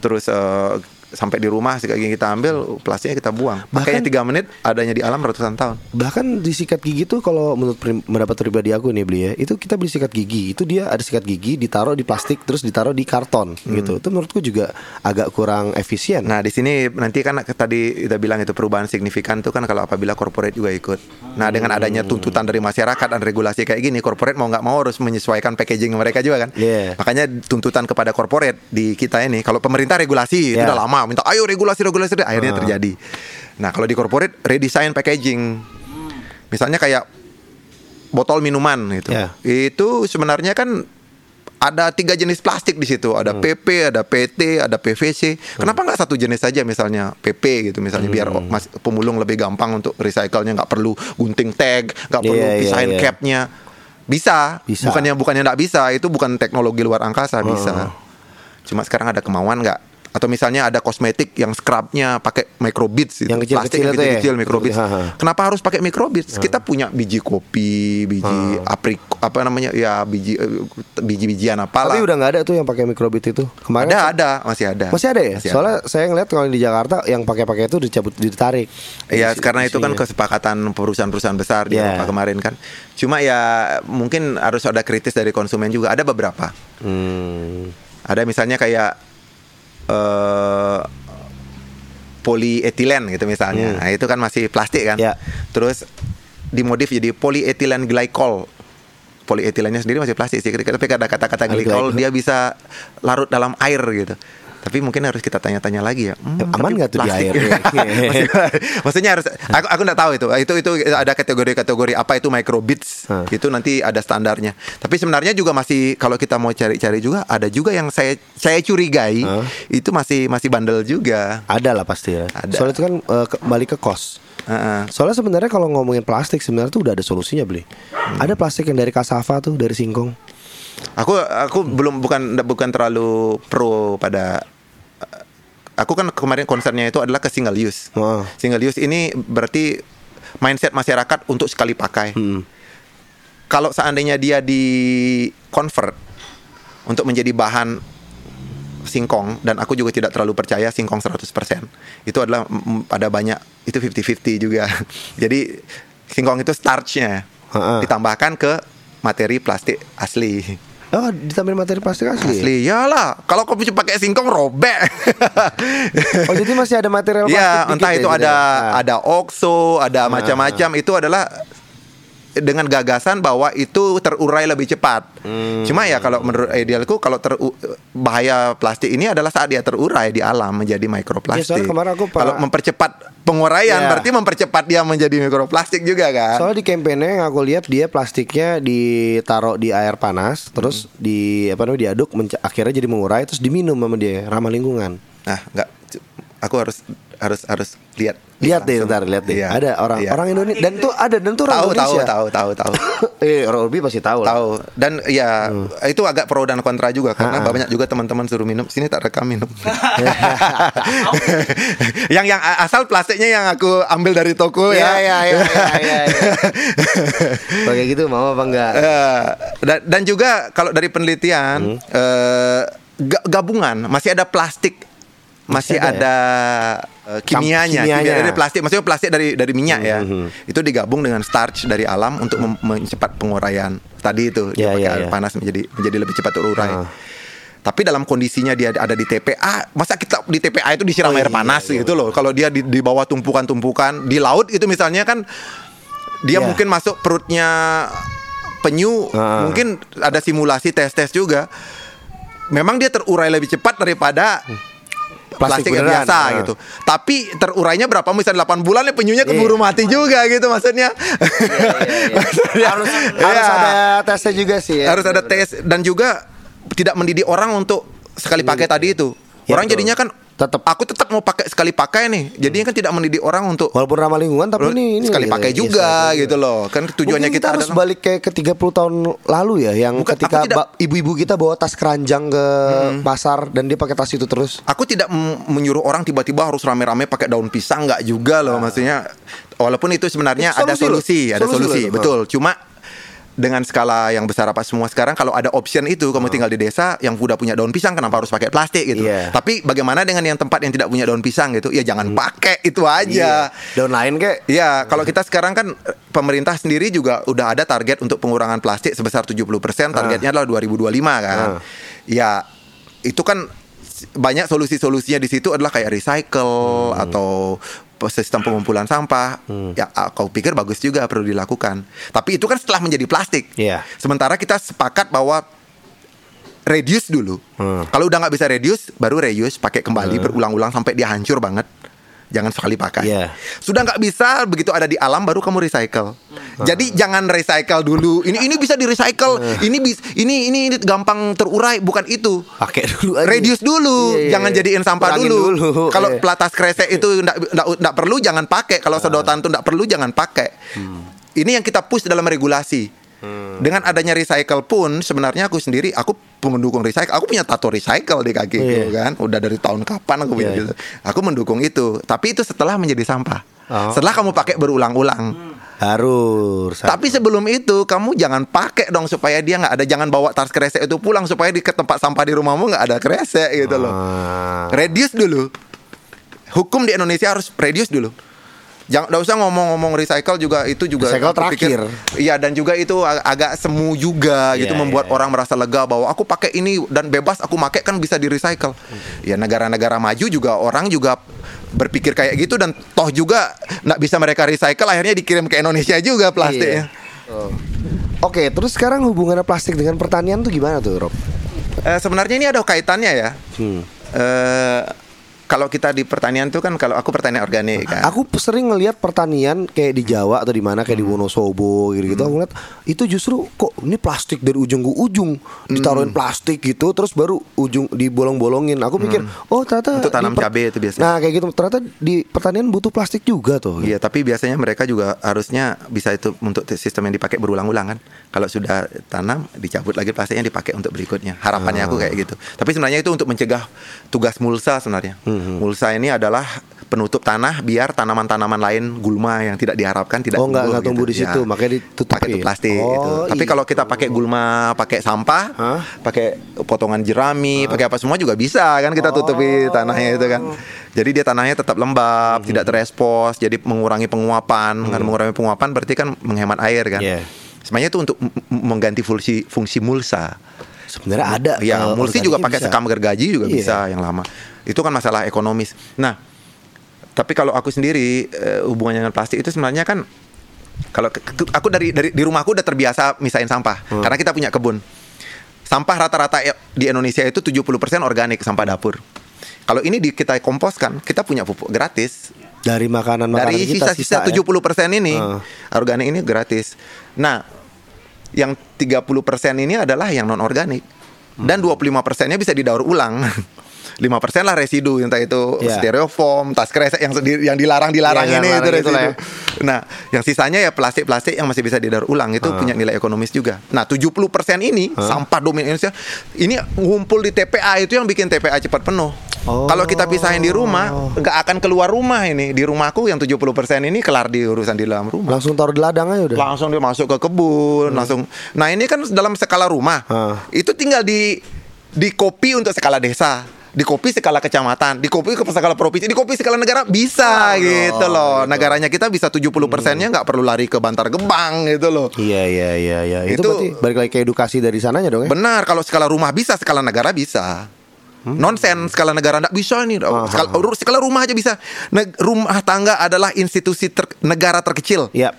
Speaker 4: terus eh, sampai di rumah sikat gigi kita ambil, plastiknya kita buang. Pakainya tiga menit, adanya di alam ratusan tahun.
Speaker 3: Bahkan di sikat gigi tuh kalau menurut pendapat pribadi aku nih beli ya, itu kita beli sikat gigi, itu dia ada sikat gigi ditaruh di plastik terus ditaruh di karton gitu. Itu menurutku juga agak kurang efisien.
Speaker 4: Nah di sini nanti kan tadi kita bilang itu perubahan signifikan tuh kan kalau apabila corporate juga ikut. Nah dengan adanya tuntutan dari masyarakat dan regulasi kayak gini, corporate mau nggak mau harus menyesuaikan packaging mereka juga kan.
Speaker 3: Iya.
Speaker 4: Makanya tuntutan kepada corporate di kita ini, kalau pemerintah regulasi itu
Speaker 3: Iya.
Speaker 4: udah lama, minta ayo regulasi regulasi, akhirnya terjadi. Nah kalau di corporate redesign packaging, misalnya kayak botol minuman gitu,
Speaker 3: Iya.
Speaker 4: itu sebenarnya kan ada tiga jenis plastik di situ. Ada PP, ada PT, ada PVC. Kenapa nggak satu jenis saja misalnya PP gitu misalnya biar
Speaker 3: Hmm.
Speaker 4: mas, pemulung lebih gampang untuk recycle-nya nggak perlu gunting tag, nggak perlu
Speaker 3: Iya, iya,
Speaker 4: pisahin
Speaker 3: iya.
Speaker 4: capnya. Bisa.
Speaker 3: Bisa.
Speaker 4: bukannya bukannya nggak bisa. Itu bukan teknologi luar angkasa bisa. Cuma sekarang ada kemauan nggak? Atau misalnya ada kosmetik yang scrubnya pakai microbeads gitu.
Speaker 3: Yang kecil-kecil
Speaker 4: Plastik yang
Speaker 3: itu ya?
Speaker 4: microbeads.
Speaker 3: Ha, ha.
Speaker 4: Kenapa harus pakai microbeads? Kita punya biji kopi, biji aprik apa namanya? Ya biji eh, biji-bijian apalah.
Speaker 3: Tapi udah nggak ada tuh yang pakai microbit itu. Kemarin
Speaker 4: ada ada masih ada.
Speaker 3: Masih ada ya?
Speaker 4: Masih
Speaker 3: Soalnya saya ngeliat kalau di Jakarta yang pakai-pakai itu dicabut ditarik.
Speaker 4: Ya
Speaker 3: Isi-
Speaker 4: karena itu kan
Speaker 3: isinya.
Speaker 4: kesepakatan perusahaan-perusahaan besar di
Speaker 3: Iya.
Speaker 4: Eropa kemarin kan. Cuma ya mungkin harus ada kritis dari konsumen juga. Ada beberapa.
Speaker 3: Hmm.
Speaker 4: Ada misalnya kayak eh polietilen gitu misalnya.
Speaker 3: Hmm.
Speaker 4: Nah, itu kan masih plastik kan.
Speaker 3: Ya.
Speaker 4: Terus dimodif jadi polietilen glycol. Polietilennya sendiri masih plastik sih. Tapi ada kata-kata
Speaker 3: glycol
Speaker 4: dia bisa larut dalam air gitu. Tapi mungkin harus kita tanya-tanya lagi ya. Hmm,
Speaker 3: Aman nggak tuh di air?
Speaker 4: Maksudnya- Maksudnya harus aku aku nggak tahu itu. Itu itu ada kategori-kategori apa itu microbits.
Speaker 3: Hah.
Speaker 4: Itu nanti ada standarnya. Tapi sebenarnya juga masih kalau kita mau cari-cari juga ada juga yang saya saya curigai
Speaker 3: Hah?
Speaker 4: itu masih masih bandel juga.
Speaker 3: Ada lah pasti ya.
Speaker 4: Ada.
Speaker 3: Soalnya itu kan eh, kembali ke kos.
Speaker 4: Heeh.
Speaker 3: Soalnya sebenarnya kalau ngomongin plastik sebenarnya tuh udah ada solusinya beli.
Speaker 4: Hmm.
Speaker 3: Ada plastik yang dari kasava tuh dari singkong.
Speaker 4: Aku aku belum bukan bukan terlalu pro pada aku kan kemarin concernnya itu adalah ke single use.
Speaker 3: Oh.
Speaker 4: Single use ini berarti mindset masyarakat untuk sekali pakai.
Speaker 3: Hmm.
Speaker 4: Kalau seandainya dia di convert untuk menjadi bahan singkong dan aku juga tidak terlalu percaya singkong 100%. Itu adalah ada banyak itu 50-50 juga. Jadi singkong itu starchnya ditambahkan ke materi plastik asli.
Speaker 3: Oh, ditambahin materi plastik asli. ya?
Speaker 4: Asli, iyalah. Kalau cuma pakai singkong robek.
Speaker 3: Oh, jadi masih ada material plastik
Speaker 4: Iya, entah
Speaker 3: ya
Speaker 4: itu ada
Speaker 3: ya?
Speaker 4: Ada oxo, ada macam-macam. Itu adalah dengan gagasan bahwa itu terurai lebih cepat.
Speaker 3: Hmm.
Speaker 4: Cuma ya kalau menurut idealku kalau ter bahaya plastik ini adalah saat dia terurai di alam menjadi
Speaker 3: Ya,
Speaker 4: mikroplastik.
Speaker 3: soalnya kemarin aku
Speaker 4: kalau mempercepat penguraian
Speaker 3: Iya.
Speaker 4: berarti mempercepat dia menjadi mikroplastik juga kan.
Speaker 3: Soalnya di kampanye yang aku lihat dia plastiknya ditaruh di air panas, terus
Speaker 4: Hmm.
Speaker 3: di apa namanya diaduk, akhirnya jadi mengurai, terus diminum sama dia, ramah lingkungan.
Speaker 4: Nah, enggak aku harus harus harus lihat
Speaker 3: Lihat deh, ntar lihat deh.
Speaker 4: Iya,
Speaker 3: Ada orang
Speaker 4: iya.
Speaker 3: orang Indonesia dan tuh ada dan tuh orang
Speaker 4: tahu tahu
Speaker 3: Indonesia.
Speaker 4: tahu tahu tahu
Speaker 3: eh, orang lebih pasti tahu lah.
Speaker 4: tahu dan ya itu agak pro dan kontra juga karena
Speaker 3: Ha-ha.
Speaker 4: banyak juga teman-teman suruh minum sini tak rekam minum yang yang asal plastiknya yang aku ambil dari toko
Speaker 3: Iya,
Speaker 4: ya
Speaker 3: iya, iya, iya, iya. Kalau kayak gitu mau apa enggak?
Speaker 4: Eh, dan, dan juga kalau dari penelitian eh, ga- gabungan masih ada plastik masih,
Speaker 3: Masih ada
Speaker 4: ada, eh, kimianya,
Speaker 3: kimianya.
Speaker 4: kimia dari plastik maksudnya plastik dari dari minyak ya
Speaker 3: Mhm.
Speaker 4: itu digabung dengan starch dari alam untuk mem- mencepat penguraian tadi itu dia
Speaker 3: Ya,
Speaker 4: pakai
Speaker 3: ya,
Speaker 4: air
Speaker 3: ya.
Speaker 4: panas menjadi menjadi lebih cepat terurai
Speaker 3: Ah.
Speaker 4: tapi dalam kondisinya dia ada di TPA masa kita di TPA itu disiram
Speaker 3: Oh,
Speaker 4: air
Speaker 3: iya,
Speaker 4: panas
Speaker 3: iya,
Speaker 4: gitu loh kalau dia di, di bawah tumpukan-tumpukan di laut itu misalnya kan dia
Speaker 3: Ya.
Speaker 4: mungkin masuk perutnya penyu
Speaker 3: Ah.
Speaker 4: mungkin ada simulasi tes-tes juga memang dia terurai lebih cepat daripada plastik,
Speaker 3: Plastik
Speaker 4: yang
Speaker 3: beneran,
Speaker 4: biasa
Speaker 3: ah.
Speaker 4: gitu tapi terurainya berapa misalnya 8 bulan ya penyunya keburu
Speaker 3: Iya.
Speaker 4: mati juga gitu maksudnya Maksudnya,
Speaker 3: harus
Speaker 4: iya.
Speaker 3: harus ada tesnya juga sih ya.
Speaker 4: harus ada tes dan juga tidak mendidik orang untuk sekali pakai tadi itu orang jadinya kan
Speaker 3: Tetep.
Speaker 4: aku tetap mau pakai sekali pakai nih jadinya kan tidak mendidik orang untuk
Speaker 3: Walaupun ramah lingkungan tapi ini, ini
Speaker 4: sekali
Speaker 3: gitu.
Speaker 4: pakai
Speaker 3: Iya,
Speaker 4: juga
Speaker 3: sekali
Speaker 4: gitu loh kan tujuannya
Speaker 3: Mungkin kita,
Speaker 4: kita,
Speaker 3: harus
Speaker 4: adalah
Speaker 3: balik kayak ke 30 tahun lalu ya yang
Speaker 4: Bukan,
Speaker 3: ketika ibu-ibu kita bawa tas keranjang ke pasar dan dia pakai tas itu terus.
Speaker 4: Aku tidak menyuruh orang tiba-tiba harus rame-rame pakai daun pisang nggak juga loh maksudnya walaupun itu sebenarnya
Speaker 3: Itu
Speaker 4: ada
Speaker 3: solusi loh.
Speaker 4: solusi, ada
Speaker 3: Solusi
Speaker 4: solusi,
Speaker 3: loh
Speaker 4: betul. Cuma dengan skala yang besar apa semua sekarang kalau ada option itu kamu tinggal di desa yang udah punya daun pisang kenapa harus pakai plastik gitu.
Speaker 3: Iya.
Speaker 4: Tapi bagaimana dengan yang tempat yang tidak punya daun pisang gitu? Ya jangan pakai itu aja.
Speaker 3: Daun lain kayak
Speaker 4: Iya, kalau kita sekarang kan eh, pemerintah sendiri juga udah ada target untuk pengurangan plastik sebesar 70%, targetnya adalah 2025 kan.
Speaker 3: Ah.
Speaker 4: Ya, itu kan banyak solusi-solusinya di situ adalah kayak recycle
Speaker 3: Hmm.
Speaker 4: atau sistem pengumpulan sampah. Ya, aku pikir bagus juga perlu dilakukan. Tapi itu kan setelah menjadi plastik.
Speaker 3: Iya.
Speaker 4: Sementara kita sepakat bahwa reduce dulu.
Speaker 3: Hmm.
Speaker 4: Kalau udah nggak bisa reduce, baru reuse, pakai kembali berulang-ulang sampai dia hancur banget. Jangan sekali pakai.
Speaker 3: Iya.
Speaker 4: Sudah nggak bisa, begitu ada di alam baru kamu recycle.
Speaker 3: Hmm.
Speaker 4: Jadi jangan recycle dulu. Ini ini bisa di recycle. Ini bis, ini, ini ini gampang terurai, bukan itu.
Speaker 3: pakai dulu aja.
Speaker 4: Reduce dulu,
Speaker 3: Iya, iya,
Speaker 4: jangan
Speaker 3: iya.
Speaker 4: jadiin sampah
Speaker 3: Kurangin
Speaker 4: dulu.
Speaker 3: dulu,
Speaker 4: Kalau
Speaker 3: iya.
Speaker 4: pelatas kresek itu nggak perlu, jangan pakai. Kalau sedotan itu nggak perlu, jangan pakai.
Speaker 3: Hmm.
Speaker 4: Ini yang kita push dalam regulasi. Dengan adanya recycle pun sebenarnya aku sendiri aku pendukung recycle. Aku punya tato recycle di kaki
Speaker 3: Iya.
Speaker 4: kan. Udah dari tahun kapan aku punya
Speaker 3: Iya.
Speaker 4: gitu. Aku mendukung itu. Tapi itu setelah menjadi sampah.
Speaker 3: Oh.
Speaker 4: Setelah kamu pakai berulang-ulang.
Speaker 3: Harus.
Speaker 4: Tapi sebelum itu kamu jangan pakai dong supaya dia nggak ada jangan bawa tas kresek itu pulang supaya di ke tempat sampah di rumahmu nggak ada kresek gitu loh.
Speaker 3: Ah.
Speaker 4: Reduce dulu. Hukum di Indonesia harus reduce dulu. Jangan nggak usah ngomong-ngomong recycle juga itu juga
Speaker 3: Recycle
Speaker 4: pikir-
Speaker 3: terakhir.
Speaker 4: Iya dan juga itu ag- agak semu juga gitu
Speaker 3: Iya,
Speaker 4: membuat
Speaker 3: iya,
Speaker 4: orang merasa lega bahwa aku pakai ini dan bebas aku pakai kan bisa di recycle. Ya negara-negara maju juga orang juga berpikir kayak gitu dan toh juga nggak bisa mereka recycle akhirnya dikirim ke Indonesia juga plastiknya.
Speaker 3: Iya. Oh. Oke, terus sekarang hubungannya plastik dengan pertanian tuh gimana tuh, Rob?
Speaker 4: Eh, sebenarnya ini ada kaitannya ya.
Speaker 3: Hmm.
Speaker 4: eh kalau kita di pertanian tuh kan kalau aku pertanian organik kan.
Speaker 3: Aku sering ngelihat pertanian kayak di Jawa atau di mana kayak di
Speaker 4: Hmm.
Speaker 3: Wonosobo gitu-gitu. Aku ngeliat itu justru kok ini plastik dari ujung ke ujung
Speaker 4: Hmm.
Speaker 3: ditaruhin plastik gitu terus baru ujung dibolong-bolongin. Aku pikir oh ternyata
Speaker 4: Hmm. Untuk tanam
Speaker 3: di
Speaker 4: cabai itu biasanya.
Speaker 3: Nah kayak gitu ternyata di pertanian butuh plastik juga tuh.
Speaker 4: Iya, tapi biasanya mereka juga harusnya bisa itu untuk sistem yang dipakai berulang-ulang kan. Kalau sudah tanam, dicabut lagi plastiknya dipakai untuk berikutnya. Harapannya aku kayak gitu. Tapi sebenarnya itu untuk mencegah tugas mulsa sebenarnya. Mulsa ini adalah penutup tanah biar tanaman-tanaman lain gulma yang tidak diharapkan tidak
Speaker 3: Oh, nggak- nggak tumbuh di
Speaker 4: gitu.
Speaker 3: situ, makanya ditutupin.
Speaker 4: Pakai plastik
Speaker 3: Oh,
Speaker 4: gitu. Tapi
Speaker 3: iya.
Speaker 4: kalau kita pakai gulma, pakai sampah,
Speaker 3: Hah?
Speaker 4: pakai potongan jerami, pakai apa semua juga bisa kan kita tutupi tanahnya itu kan. Jadi dia tanahnya tetap lembab, tidak terespos, jadi mengurangi penguapan. Dengan mengurangi penguapan berarti kan menghemat air kan.
Speaker 3: Iya.
Speaker 4: Sebenarnya itu untuk mengganti fungsi fungsi mulsa.
Speaker 3: Sebenarnya ada.
Speaker 4: Ya,
Speaker 3: eh,
Speaker 4: mulsi juga pakai
Speaker 3: bisa.
Speaker 4: sekam gergaji juga
Speaker 3: Iya.
Speaker 4: bisa yang lama. Itu kan masalah ekonomis. Nah, tapi kalau aku sendiri eh, hubungannya dengan plastik itu sebenarnya kan kalau aku dari dari di rumahku udah terbiasa misain sampah
Speaker 3: Hmm.
Speaker 4: karena kita punya kebun. Sampah rata-rata ya- di Indonesia itu 70% organik sampah dapur. Kalau ini di, kita komposkan, kita punya pupuk gratis.
Speaker 3: dari makanan makanan
Speaker 4: Dari sisa-sisa
Speaker 3: ya.
Speaker 4: 70% ini
Speaker 3: Ah.
Speaker 4: organik ini gratis. Nah, yang 30% ini adalah yang non organik. Dan 25 persennya bisa didaur ulang. 5 persen lah residu entah itu
Speaker 3: Ya.
Speaker 4: styrofoam, tas kresek yang sedi- yang dilarang-dilarang
Speaker 3: Iya, yang
Speaker 4: ini itu residu.
Speaker 3: ya.
Speaker 4: Nah, yang sisanya ya plastik-plastik yang masih bisa didaur ulang itu
Speaker 3: Ah.
Speaker 4: punya nilai ekonomis juga. Nah, 70 persen ini sampah domain Indonesia ini ngumpul di TPA itu yang bikin TPA cepat penuh.
Speaker 3: Oh.
Speaker 4: Kalau kita pisahin di rumah, nggak akan keluar rumah ini. Di rumahku yang 70 persen ini kelar di urusan di dalam rumah
Speaker 3: Langsung taruh di ladang aja udah.
Speaker 4: langsung dia masuk ke kebun langsung nah ini kan dalam skala rumah
Speaker 3: Ah.
Speaker 4: itu tinggal di di kopi untuk skala desa di kopi skala kecamatan, di kopi ke skala provinsi, di kopi skala negara bisa gitu loh. Negaranya kita bisa 70 persennya nggak perlu lari ke Bantar Gebang gitu loh.
Speaker 3: Iya iya iya iya. Itu,
Speaker 4: Itu-
Speaker 3: berarti balik lagi ke edukasi dari sananya dong ya.
Speaker 4: Benar, kalau skala rumah bisa, skala negara bisa. Nonsen skala negara nggak bisa nih.
Speaker 3: Ah,
Speaker 4: Skala, skala rumah aja bisa. Neg- rumah tangga adalah institusi ter- negara terkecil.
Speaker 3: Iya.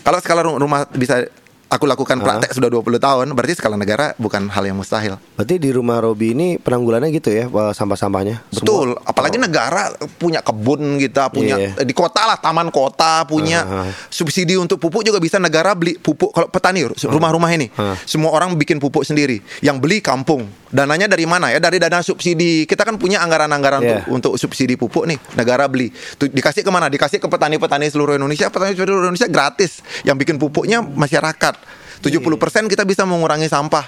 Speaker 4: Kalau skala ru- rumah bisa aku lakukan praktek sudah 20 tahun, berarti skala negara bukan hal yang mustahil.
Speaker 3: Berarti di rumah Robi ini penanggulannya gitu ya eh, sampah-sampahnya.
Speaker 4: Betul, apalagi negara punya kebun kita, punya
Speaker 3: Iya.
Speaker 4: di kota lah taman kota punya
Speaker 3: Ah.
Speaker 4: subsidi untuk pupuk juga bisa negara beli pupuk kalau petani rumah-rumah ini.
Speaker 3: Ah.
Speaker 4: Semua orang bikin pupuk sendiri. Yang beli kampung. Dananya dari mana ya? Dari dana subsidi. Kita kan punya anggaran-anggaran
Speaker 3: Iya.
Speaker 4: untuk, untuk subsidi pupuk nih. Negara beli. Tuh, dikasih ke mana? Dikasih ke petani-petani seluruh Indonesia. Petani seluruh Indonesia gratis. Yang bikin pupuknya masyarakat. 70% kita bisa mengurangi sampah.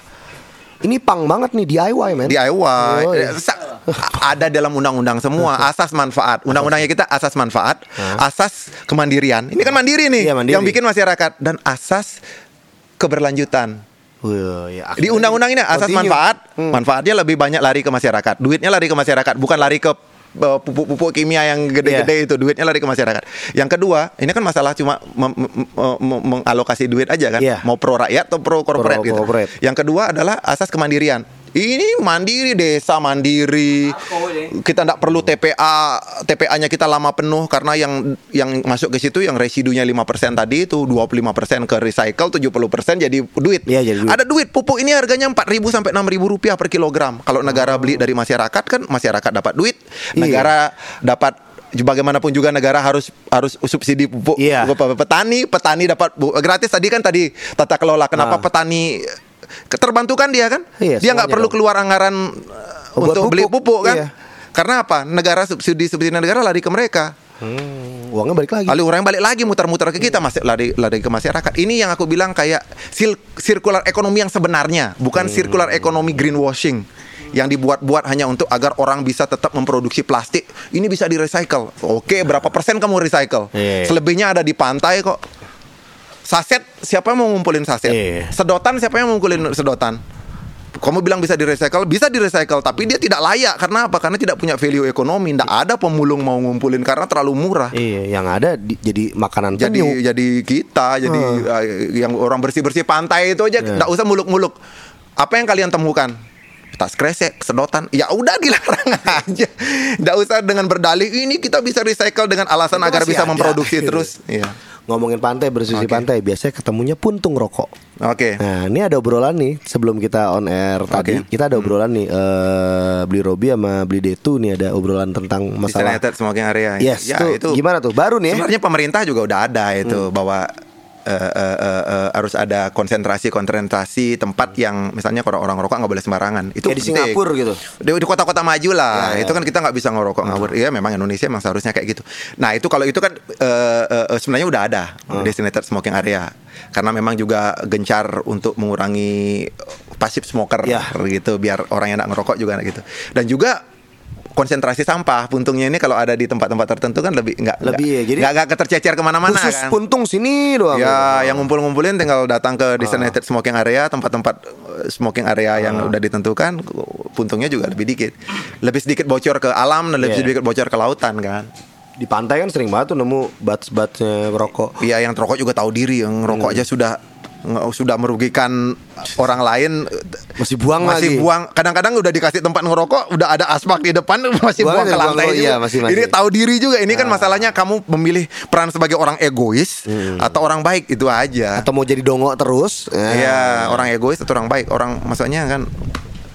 Speaker 3: Ini pang banget nih DIY men.
Speaker 4: DIY
Speaker 3: Oh, iya.
Speaker 4: Ada dalam undang-undang semua asas manfaat undang-undangnya kita asas manfaat asas kemandirian ini kan mandiri nih
Speaker 3: Iya, mandiri.
Speaker 4: yang bikin masyarakat dan asas keberlanjutan
Speaker 3: ya,
Speaker 4: di undang-undang ini asas
Speaker 3: continue.
Speaker 4: manfaat
Speaker 3: Hmm.
Speaker 4: manfaatnya lebih banyak lari ke masyarakat duitnya lari ke masyarakat bukan lari ke pupuk-pupuk kimia yang gede-gede
Speaker 3: Iya.
Speaker 4: itu duitnya lari ke masyarakat yang kedua ini kan masalah cuma mengalokasi duit aja kan
Speaker 3: Iya.
Speaker 4: mau pro rakyat atau pro corporate
Speaker 3: Pro
Speaker 4: gitu
Speaker 3: corporate.
Speaker 4: yang kedua adalah asas kemandirian ini mandiri desa mandiri. Kita tidak perlu TPA TPA-nya kita lama penuh karena yang yang masuk ke situ yang residunya 5% tadi itu 25% ke recycle 70% jadi duit.
Speaker 3: Iya, jadi duit.
Speaker 4: ada duit pupuk ini harganya 4.000 sampai 6.000 rupiah per kilogram. Kalau negara beli dari masyarakat kan masyarakat dapat duit.
Speaker 3: Iya.
Speaker 4: negara dapat bagaimanapun juga negara harus harus subsidi pupuk
Speaker 3: Iya.
Speaker 4: ke petani. Petani dapat bu- gratis tadi kan tadi tata kelola. Kenapa
Speaker 3: Ah.
Speaker 4: petani ke- terbantukan dia kan
Speaker 3: Iya,
Speaker 4: dia nggak perlu
Speaker 3: dong.
Speaker 4: keluar anggaran uh,
Speaker 3: Buat
Speaker 4: untuk
Speaker 3: pupuk.
Speaker 4: beli pupuk kan
Speaker 3: Iya.
Speaker 4: karena apa negara subsidi subsidi negara lari ke mereka
Speaker 3: Hmm, uangnya balik lagi.
Speaker 4: Lalu orang balik lagi muter-muter ke kita masih lari lari ke masyarakat. Ini yang aku bilang kayak sil- circular ekonomi yang sebenarnya, bukan circular ekonomi greenwashing yang dibuat-buat hanya untuk agar orang bisa tetap memproduksi plastik. Ini bisa di recycle. Oke, berapa persen kamu recycle?
Speaker 3: Iya.
Speaker 4: Selebihnya ada di pantai kok. Saset, siapa yang mau ngumpulin saset?
Speaker 3: Iya.
Speaker 4: Sedotan, siapa yang mau ngumpulin sedotan? Kamu bilang bisa di recycle, bisa di recycle, tapi dia tidak layak karena apa? Karena tidak punya value ekonomi. Tidak ada pemulung mau ngumpulin karena terlalu murah
Speaker 3: Iya, yang ada di- jadi makanan
Speaker 4: jadi
Speaker 3: penyu.
Speaker 4: jadi kita jadi uh, yang orang bersih bersih pantai itu aja
Speaker 3: Iya.
Speaker 4: nggak usah muluk muluk apa yang kalian temukan tas kresek sedotan ya udah dilarang aja nggak usah dengan berdalih ini kita bisa recycle dengan alasan
Speaker 3: Itu
Speaker 4: agar bisa
Speaker 3: ada,
Speaker 4: memproduksi
Speaker 3: gitu.
Speaker 4: terus Iya.
Speaker 3: Ngomongin pantai bersisi
Speaker 4: Oke.
Speaker 3: pantai biasanya ketemunya puntung rokok.
Speaker 4: Oke.
Speaker 3: Nah, ini ada obrolan nih sebelum kita on air tadi, kita ada obrolan nih eh beli Robi sama beli Detu nih ada obrolan tentang masalah.
Speaker 4: Designated smoking area.
Speaker 3: Yes,
Speaker 4: ya,
Speaker 3: tuh,
Speaker 4: itu
Speaker 3: gimana tuh? Baru nih ya?
Speaker 4: Sebenarnya pemerintah juga udah ada itu bahwa eh, eh, eh, eh, harus ada konsentrasi konsentrasi tempat yang misalnya kalau orang rokok nggak boleh sembarangan. Itu
Speaker 3: Kayak di. Singapura gitu.
Speaker 4: Di, di kota-kota maju lah.
Speaker 3: Ya, ya.
Speaker 4: Itu kan kita nggak bisa ngerokok ngawur. Iya, memang Indonesia memang seharusnya kayak gitu. Nah itu kalau itu kan eh, eh, sebenarnya udah ada designated smoking area. Karena memang juga gencar untuk mengurangi pasif smoker
Speaker 3: Ya.
Speaker 4: gitu biar orang yang nggak ngerokok juga gitu. Dan juga konsentrasi sampah puntungnya ini kalau ada di tempat-tempat tertentu kan lebih nggak
Speaker 3: Lebih ya, jadi-
Speaker 4: nggak ketercecer ke mana-mana
Speaker 3: Khusus
Speaker 4: kan
Speaker 3: puntung sini doang.
Speaker 4: ya yang ngumpul-ngumpulin tinggal datang ke designated smoking area tempat-tempat eh, smoking area yang udah ditentukan puntungnya juga lebih dikit lebih sedikit bocor ke alam dan lebih
Speaker 3: Iya.
Speaker 4: sedikit bocor ke lautan kan
Speaker 3: Di pantai kan sering banget tuh nemu bats-batsnya rokok.
Speaker 4: Iya yang rokok juga tahu diri yang rokok
Speaker 3: Hmm.
Speaker 4: aja sudah sudah merugikan orang lain
Speaker 3: Masih buang
Speaker 4: masih
Speaker 3: lagi.
Speaker 4: buang kadang-kadang udah dikasih tempat ngerokok udah ada asbak di depan masih
Speaker 3: Buang
Speaker 4: buang ke
Speaker 3: buang
Speaker 4: lantai
Speaker 3: ke-
Speaker 4: juga.
Speaker 3: iya, masih- masih.
Speaker 4: ini tahu diri juga ini kan masalahnya kamu memilih peran sebagai orang egois atau orang baik itu aja
Speaker 3: Atau mau jadi dongok terus?
Speaker 4: Iya orang egois atau orang baik orang maksudnya kan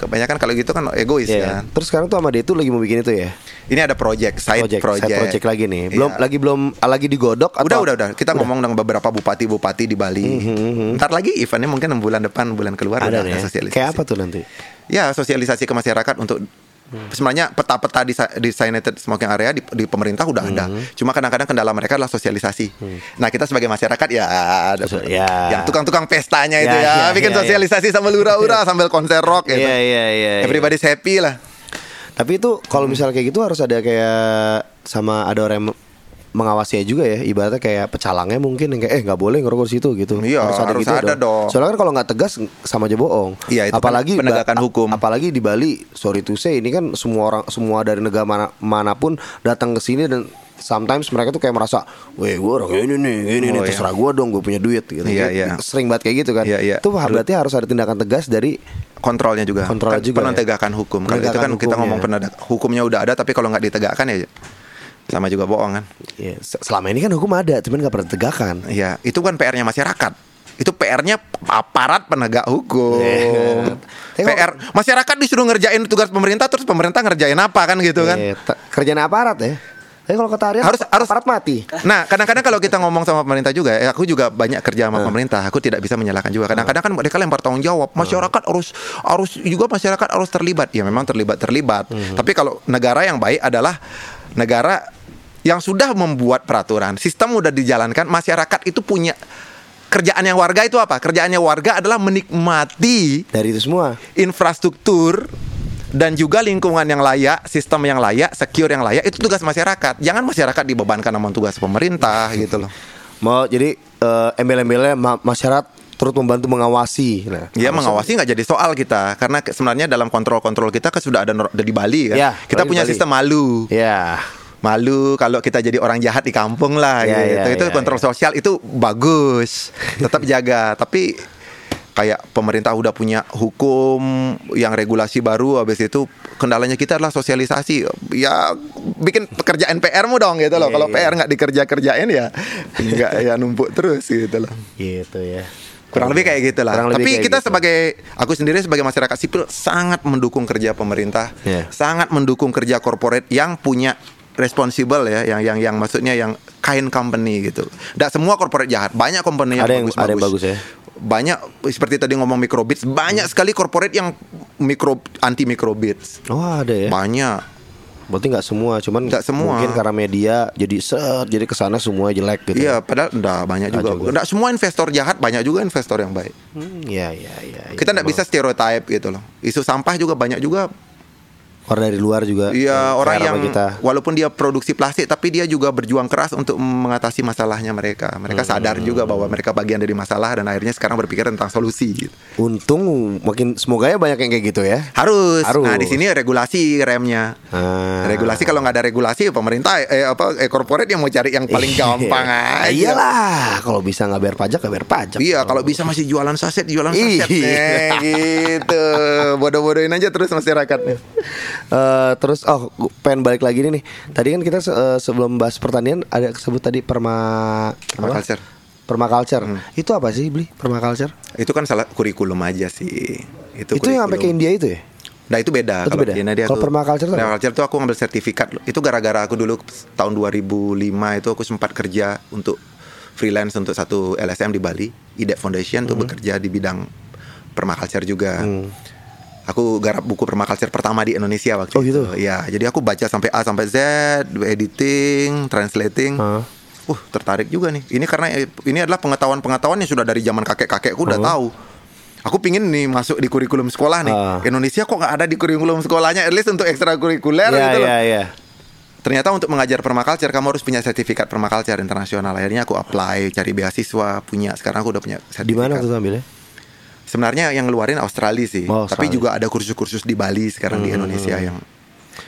Speaker 4: kebanyakan kalau gitu kan egois
Speaker 3: Iya.
Speaker 4: kan
Speaker 3: Terus sekarang tuh sama Detu lagi mau bikin itu ya?
Speaker 4: ini ada project side
Speaker 3: project,
Speaker 4: project,
Speaker 3: side project lagi nih. Belum
Speaker 4: Iya.
Speaker 3: lagi belum lagi digodok atau
Speaker 4: Udah udah udah kita ngomong dengan beberapa bupati-bupati di Bali. Ntar lagi eventnya mungkin bulan depan bulan keluar
Speaker 3: Hmm, ada
Speaker 4: udah
Speaker 3: nih. ya?
Speaker 4: sosialisasi.
Speaker 3: Kayak apa tuh nanti?
Speaker 4: Ya sosialisasi ke masyarakat untuk sebenarnya peta-peta di designated smoking area di, di pemerintah udah ada.
Speaker 3: Hmm.
Speaker 4: Cuma kadang-kadang kendala mereka adalah sosialisasi. Nah kita sebagai masyarakat ya ada
Speaker 3: So- ya.
Speaker 4: yang tukang-tukang pestanya itu
Speaker 3: Ya,
Speaker 4: ya,
Speaker 3: ya,
Speaker 4: bikin
Speaker 3: ya, ya.
Speaker 4: sosialisasi sambil ura-ura sambil konser rock gitu.
Speaker 3: Iya iya iya. iya.
Speaker 4: Everybody's happy lah.
Speaker 3: Tapi itu kalau misalnya kayak gitu harus ada kayak sama ada orang yang mengawasi juga ya ibaratnya kayak pecalangnya mungkin yang kayak eh nggak boleh ngerokok di situ gitu
Speaker 4: Iya, harus ada dong.
Speaker 3: soalnya kan kalau nggak tegas sama aja bohong
Speaker 4: Iya, itu
Speaker 3: apalagi
Speaker 4: pen- penegakan
Speaker 3: ba-
Speaker 4: hukum.
Speaker 3: apalagi di Bali sorry to say ini kan semua orang semua dari negara mana, mana pun datang ke sini dan sometimes mereka tuh kayak merasa, weh gue orang ini nih, ini nih
Speaker 4: Oh, iya.
Speaker 3: terserah gue dong, gue punya duit gitu.
Speaker 4: Iya, iya.
Speaker 3: Sering banget kayak gitu kan.
Speaker 4: Iya, iya.
Speaker 3: Itu berarti harus ada tindakan tegas dari
Speaker 4: kontrolnya juga.
Speaker 3: Kontrolnya
Speaker 4: Kan
Speaker 3: juga ya.
Speaker 4: Penegakan hukum. Kalau itu kan kita
Speaker 3: hukumnya.
Speaker 4: ngomong penegak hukumnya udah ada, tapi kalau nggak ditegakkan ya sama juga bohong kan.
Speaker 3: ya, se- selama ini kan hukum ada, cuman nggak pernah ditegakkan.
Speaker 4: Iya, itu kan PR-nya masyarakat. Itu PR-nya aparat penegak hukum.
Speaker 3: Kok-
Speaker 4: PR masyarakat disuruh ngerjain tugas pemerintah terus pemerintah ngerjain apa kan gitu kan?
Speaker 3: Te- kerjaan aparat ya. Tapi kalau kata Arya
Speaker 4: Harus- harus-
Speaker 3: aparat mati.
Speaker 4: Nah, kadang-kadang kalau kita ngomong sama pemerintah juga, ya aku juga banyak kerja sama pemerintah. Aku tidak bisa menyalahkan juga. Kadang-kadang kan mereka lempar tanggung jawab. Masyarakat harus harus juga masyarakat harus terlibat. Ya memang terlibat terlibat. Tapi kalau negara yang baik adalah negara yang sudah membuat peraturan, sistem udah dijalankan, masyarakat itu punya kerjaan yang warga itu apa? Kerjaannya warga adalah menikmati
Speaker 3: Dari itu semua.
Speaker 4: infrastruktur dan juga lingkungan yang layak, sistem yang layak, secure yang layak itu tugas masyarakat. Jangan masyarakat dibebankan sama tugas pemerintah gitu loh.
Speaker 3: Mau jadi eh, embel-embelnya ma- masyarakat turut membantu mengawasi. Nah,
Speaker 4: Ya mengawasi nggak jadi soal kita karena sebenarnya dalam kontrol-kontrol kita kan sudah ada di Bali kan.
Speaker 3: Ya,
Speaker 4: kita punya
Speaker 3: Bali.
Speaker 4: sistem malu.
Speaker 3: Ya.
Speaker 4: Malu kalau kita jadi orang jahat di kampung lah
Speaker 3: Ya,
Speaker 4: gitu.
Speaker 3: ya,
Speaker 4: itu
Speaker 3: ya,
Speaker 4: kontrol sosial itu bagus. Tetap jaga, tapi kayak pemerintah udah punya hukum yang regulasi baru habis itu kendalanya kita adalah sosialisasi ya bikin pekerjaan PR-mu dong gitu loh
Speaker 3: Iya,
Speaker 4: kalau
Speaker 3: iya.
Speaker 4: PR nggak dikerja kerjain ya nggak ya numpuk terus gitu loh
Speaker 3: Gitu ya.
Speaker 4: Kurang lebih kayak gitu lah
Speaker 3: Kurang
Speaker 4: tapi kita
Speaker 3: gitu.
Speaker 4: sebagai aku sendiri sebagai masyarakat sipil sangat mendukung kerja pemerintah
Speaker 3: Iya.
Speaker 4: sangat mendukung kerja corporate yang punya responsible ya yang yang yang maksudnya yang kind company gitu. Tidak semua corporate jahat, banyak company yang
Speaker 3: Ada yang-
Speaker 4: bagus
Speaker 3: ada yang bagus ya.
Speaker 4: Banyak seperti tadi ngomong microbits, banyak sekali corporate yang mikro anti microbits.
Speaker 3: Oh ada ya.
Speaker 4: Banyak.
Speaker 3: Berarti nggak semua, cuman
Speaker 4: Nggak semua.
Speaker 3: mungkin karena media jadi set, jadi ke sana semua jelek gitu.
Speaker 4: Iya, padahal enggak banyak juga.
Speaker 3: juga.
Speaker 4: Enggak semua investor jahat, banyak juga investor yang baik.
Speaker 3: Hmm, Iya iya iya. iya.
Speaker 4: Kita enggak bisa stereotype gitu loh. Isu sampah juga banyak juga
Speaker 3: orang dari luar juga.
Speaker 4: Iya
Speaker 3: eh,
Speaker 4: orang yang
Speaker 3: kita.
Speaker 4: walaupun dia produksi plastik tapi dia juga berjuang keras untuk mengatasi masalahnya mereka. Mereka sadar
Speaker 3: Hmm.
Speaker 4: juga bahwa mereka bagian dari masalah dan akhirnya sekarang berpikir tentang solusi. Gitu.
Speaker 3: Untung makin semoga ya banyak yang kayak gitu ya.
Speaker 4: Harus.
Speaker 3: Harus.
Speaker 4: Nah di sini regulasi remnya.
Speaker 3: Ah.
Speaker 4: Regulasi kalau nggak ada regulasi pemerintah eh apa eh corporate yang mau cari yang paling gampang aja.
Speaker 3: Iya. Iyalah, kalau bisa nggak bayar pajak nggak bayar pajak.
Speaker 4: Iya, kalau bisa masih jualan saset, jualan saset.
Speaker 3: Iya.
Speaker 4: Eh, gitu. Bodoh-bodohin aja terus masyarakatnya.
Speaker 3: Eh, terus oh pengen balik lagi nih nih. Tadi kan kita eh, sebelum bahas pertanian ada sebut tadi perma
Speaker 4: Permaculture.
Speaker 3: Permaculture. Itu apa sih beli permaculture?
Speaker 4: Itu kan salah kurikulum aja sih. Itu,
Speaker 3: Itu, yang sampai ke. India itu ya?
Speaker 4: Nah itu beda.
Speaker 3: Itu
Speaker 4: Kalau
Speaker 3: beda?
Speaker 4: di India
Speaker 3: Kalau permaculture tuh
Speaker 4: permaculture tuh aku ngambil sertifikat. Itu gara-gara aku dulu tahun 2005 itu aku sempat kerja untuk freelance untuk satu LSM di Bali, IDEP Foundation
Speaker 3: Hmm.
Speaker 4: tuh bekerja di bidang permaculture juga. Aku garap buku permaculture pertama di Indonesia waktu
Speaker 3: Oh, gitu?
Speaker 4: itu. Ya, jadi aku baca sampai A sampai Z, editing, translating.
Speaker 3: Hah.
Speaker 4: Uh, tertarik juga nih. Ini karena ini adalah pengetahuan-pengetahuan yang sudah dari zaman kakek-kakekku udah tahu. Aku pingin nih masuk di kurikulum sekolah nih.
Speaker 3: Ah.
Speaker 4: Indonesia kok nggak ada di kurikulum sekolahnya, at least untuk ekstrakurikuler
Speaker 3: Iya
Speaker 4: gitu loh.
Speaker 3: iya iya.
Speaker 4: Ternyata untuk mengajar permaculture kamu harus punya sertifikat permaculture internasional. Akhirnya aku apply cari beasiswa, punya. Sekarang aku udah punya sertifikat.
Speaker 3: Di mana tuh ambilnya?
Speaker 4: Sebenarnya yang ngeluarin Australia sih,
Speaker 3: Oh,
Speaker 4: tapi
Speaker 3: Australia.
Speaker 4: juga ada kursus-kursus di Bali sekarang di Indonesia yang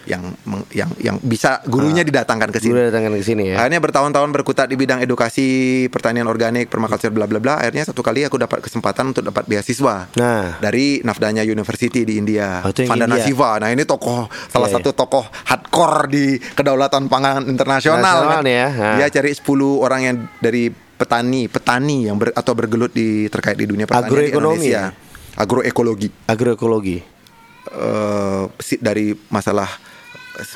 Speaker 4: yang yang yang bisa gurunya didatangkan ke sini.
Speaker 3: Gue datangkan ke sini ya.
Speaker 4: Akhirnya bertahun-tahun berkutat di bidang edukasi pertanian organik, permaculture bla bla bla. Akhirnya satu kali aku dapat kesempatan untuk dapat beasiswa.
Speaker 3: Nah.
Speaker 4: dari Nafdanya University di India.
Speaker 3: Oh,
Speaker 4: Vandana
Speaker 3: India.
Speaker 4: Shiva. Nah, ini tokoh salah
Speaker 3: Iya,
Speaker 4: satu tokoh hardcore di kedaulatan pangan internasional
Speaker 3: Nasional
Speaker 4: kan.
Speaker 3: ya. Nah.
Speaker 4: Dia cari 10 orang yang dari petani, petani yang ber- atau bergelut di terkait di dunia pertanian
Speaker 3: Agroekonomi
Speaker 4: di Indonesia. Agroekologi.
Speaker 3: Agroekologi.
Speaker 4: si- dari masalah eh,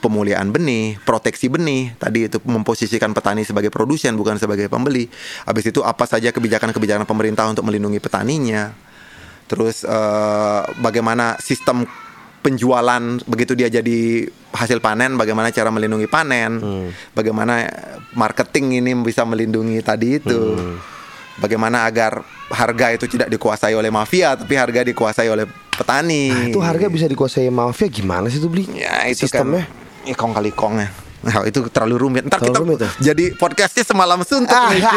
Speaker 4: pemuliaan benih, proteksi benih, tadi itu memposisikan petani sebagai produsen bukan sebagai pembeli. Habis itu apa saja kebijakan-kebijakan pemerintah untuk melindungi petaninya. Terus eh, bagaimana sistem penjualan begitu dia jadi hasil panen, bagaimana cara melindungi panen, bagaimana marketing ini bisa melindungi tadi itu. Bagaimana agar harga itu tidak dikuasai oleh mafia, tapi harga dikuasai oleh petani.
Speaker 3: Nah, itu harga bisa dikuasai mafia gimana sih tuh beli?
Speaker 4: Ya itu
Speaker 3: sistemnya.
Speaker 4: kan ya, kong kali kong ya. Nah, itu terlalu rumit. Ntar
Speaker 3: Terlalu
Speaker 4: kita
Speaker 3: rumit ya?
Speaker 4: jadi podcastnya semalam suntuk nih.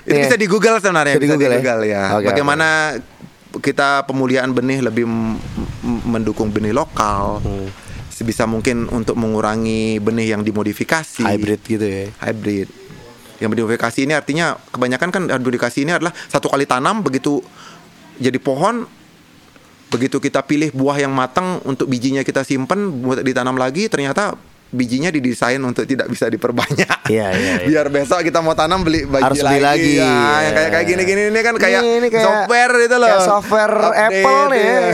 Speaker 4: Itu
Speaker 3: Iya.
Speaker 4: bisa di Google sebenarnya.
Speaker 3: Bisa di Google ya?
Speaker 4: ya.
Speaker 3: Oke,
Speaker 4: Bagaimana kita pemuliaan benih lebih mendukung benih lokal.
Speaker 3: Hmm.
Speaker 4: Sebisa mungkin untuk mengurangi benih yang dimodifikasi.
Speaker 3: Hybrid gitu ya.
Speaker 4: Hybrid. Yang dimodifikasi ini artinya kebanyakan kan modifikasi ini adalah satu kali tanam begitu jadi pohon begitu kita pilih buah yang matang untuk bijinya kita simpan buat ditanam lagi ternyata bijinya didesain untuk tidak bisa diperbanyak.
Speaker 3: Iya, iya, iya.
Speaker 4: Biar besok kita mau tanam beli biji
Speaker 3: Harus beli lagi.
Speaker 4: Ya, yang
Speaker 3: Iya.
Speaker 4: kayak kayak gini-gini ini kan kayak,
Speaker 3: Ini kayak-
Speaker 4: software itu loh.
Speaker 3: kayak software
Speaker 4: Update,
Speaker 3: Apple nih ya.
Speaker 4: iya.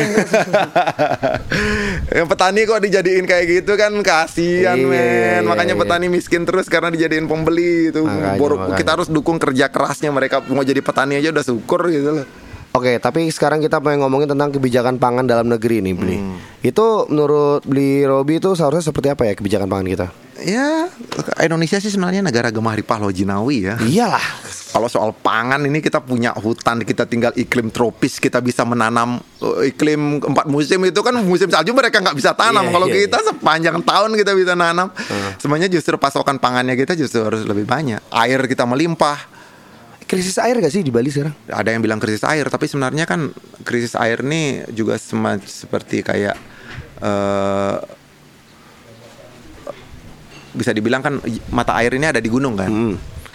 Speaker 4: yang petani kok dijadiin kayak gitu kan kasihan
Speaker 3: Iya,
Speaker 4: men.
Speaker 3: iya,
Speaker 4: Makanya
Speaker 3: iya.
Speaker 4: petani miskin terus karena dijadiin pembeli itu.
Speaker 3: Makanya, makanya.
Speaker 4: Kita harus dukung kerja kerasnya mereka mau jadi petani aja udah syukur gitu loh.
Speaker 3: Oke, tapi sekarang kita pengen ngomongin tentang kebijakan pangan dalam negeri nih, Bli.
Speaker 4: Hmm.
Speaker 3: Itu menurut Bli Robi itu seharusnya seperti apa ya kebijakan pangan kita?
Speaker 4: Ya, Indonesia sih sebenarnya negara gemah ripah loh jinawi ya.
Speaker 3: Iyalah.
Speaker 4: Kalau soal pangan ini kita punya hutan, kita tinggal iklim tropis, kita bisa menanam eh, iklim empat musim itu kan musim salju mereka nggak bisa tanam.
Speaker 3: Iya,
Speaker 4: Kalau
Speaker 3: iya,
Speaker 4: kita sepanjang tahun kita bisa nanam. Sebenarnya justru pasokan pangannya kita justru harus lebih banyak. Air kita melimpah.
Speaker 3: Krisis air gak sih di Bali sekarang?
Speaker 4: Ada yang bilang krisis air, tapi sebenarnya kan krisis air ini juga seperti kayak eh bisa dibilang kan mata air ini ada di gunung kan.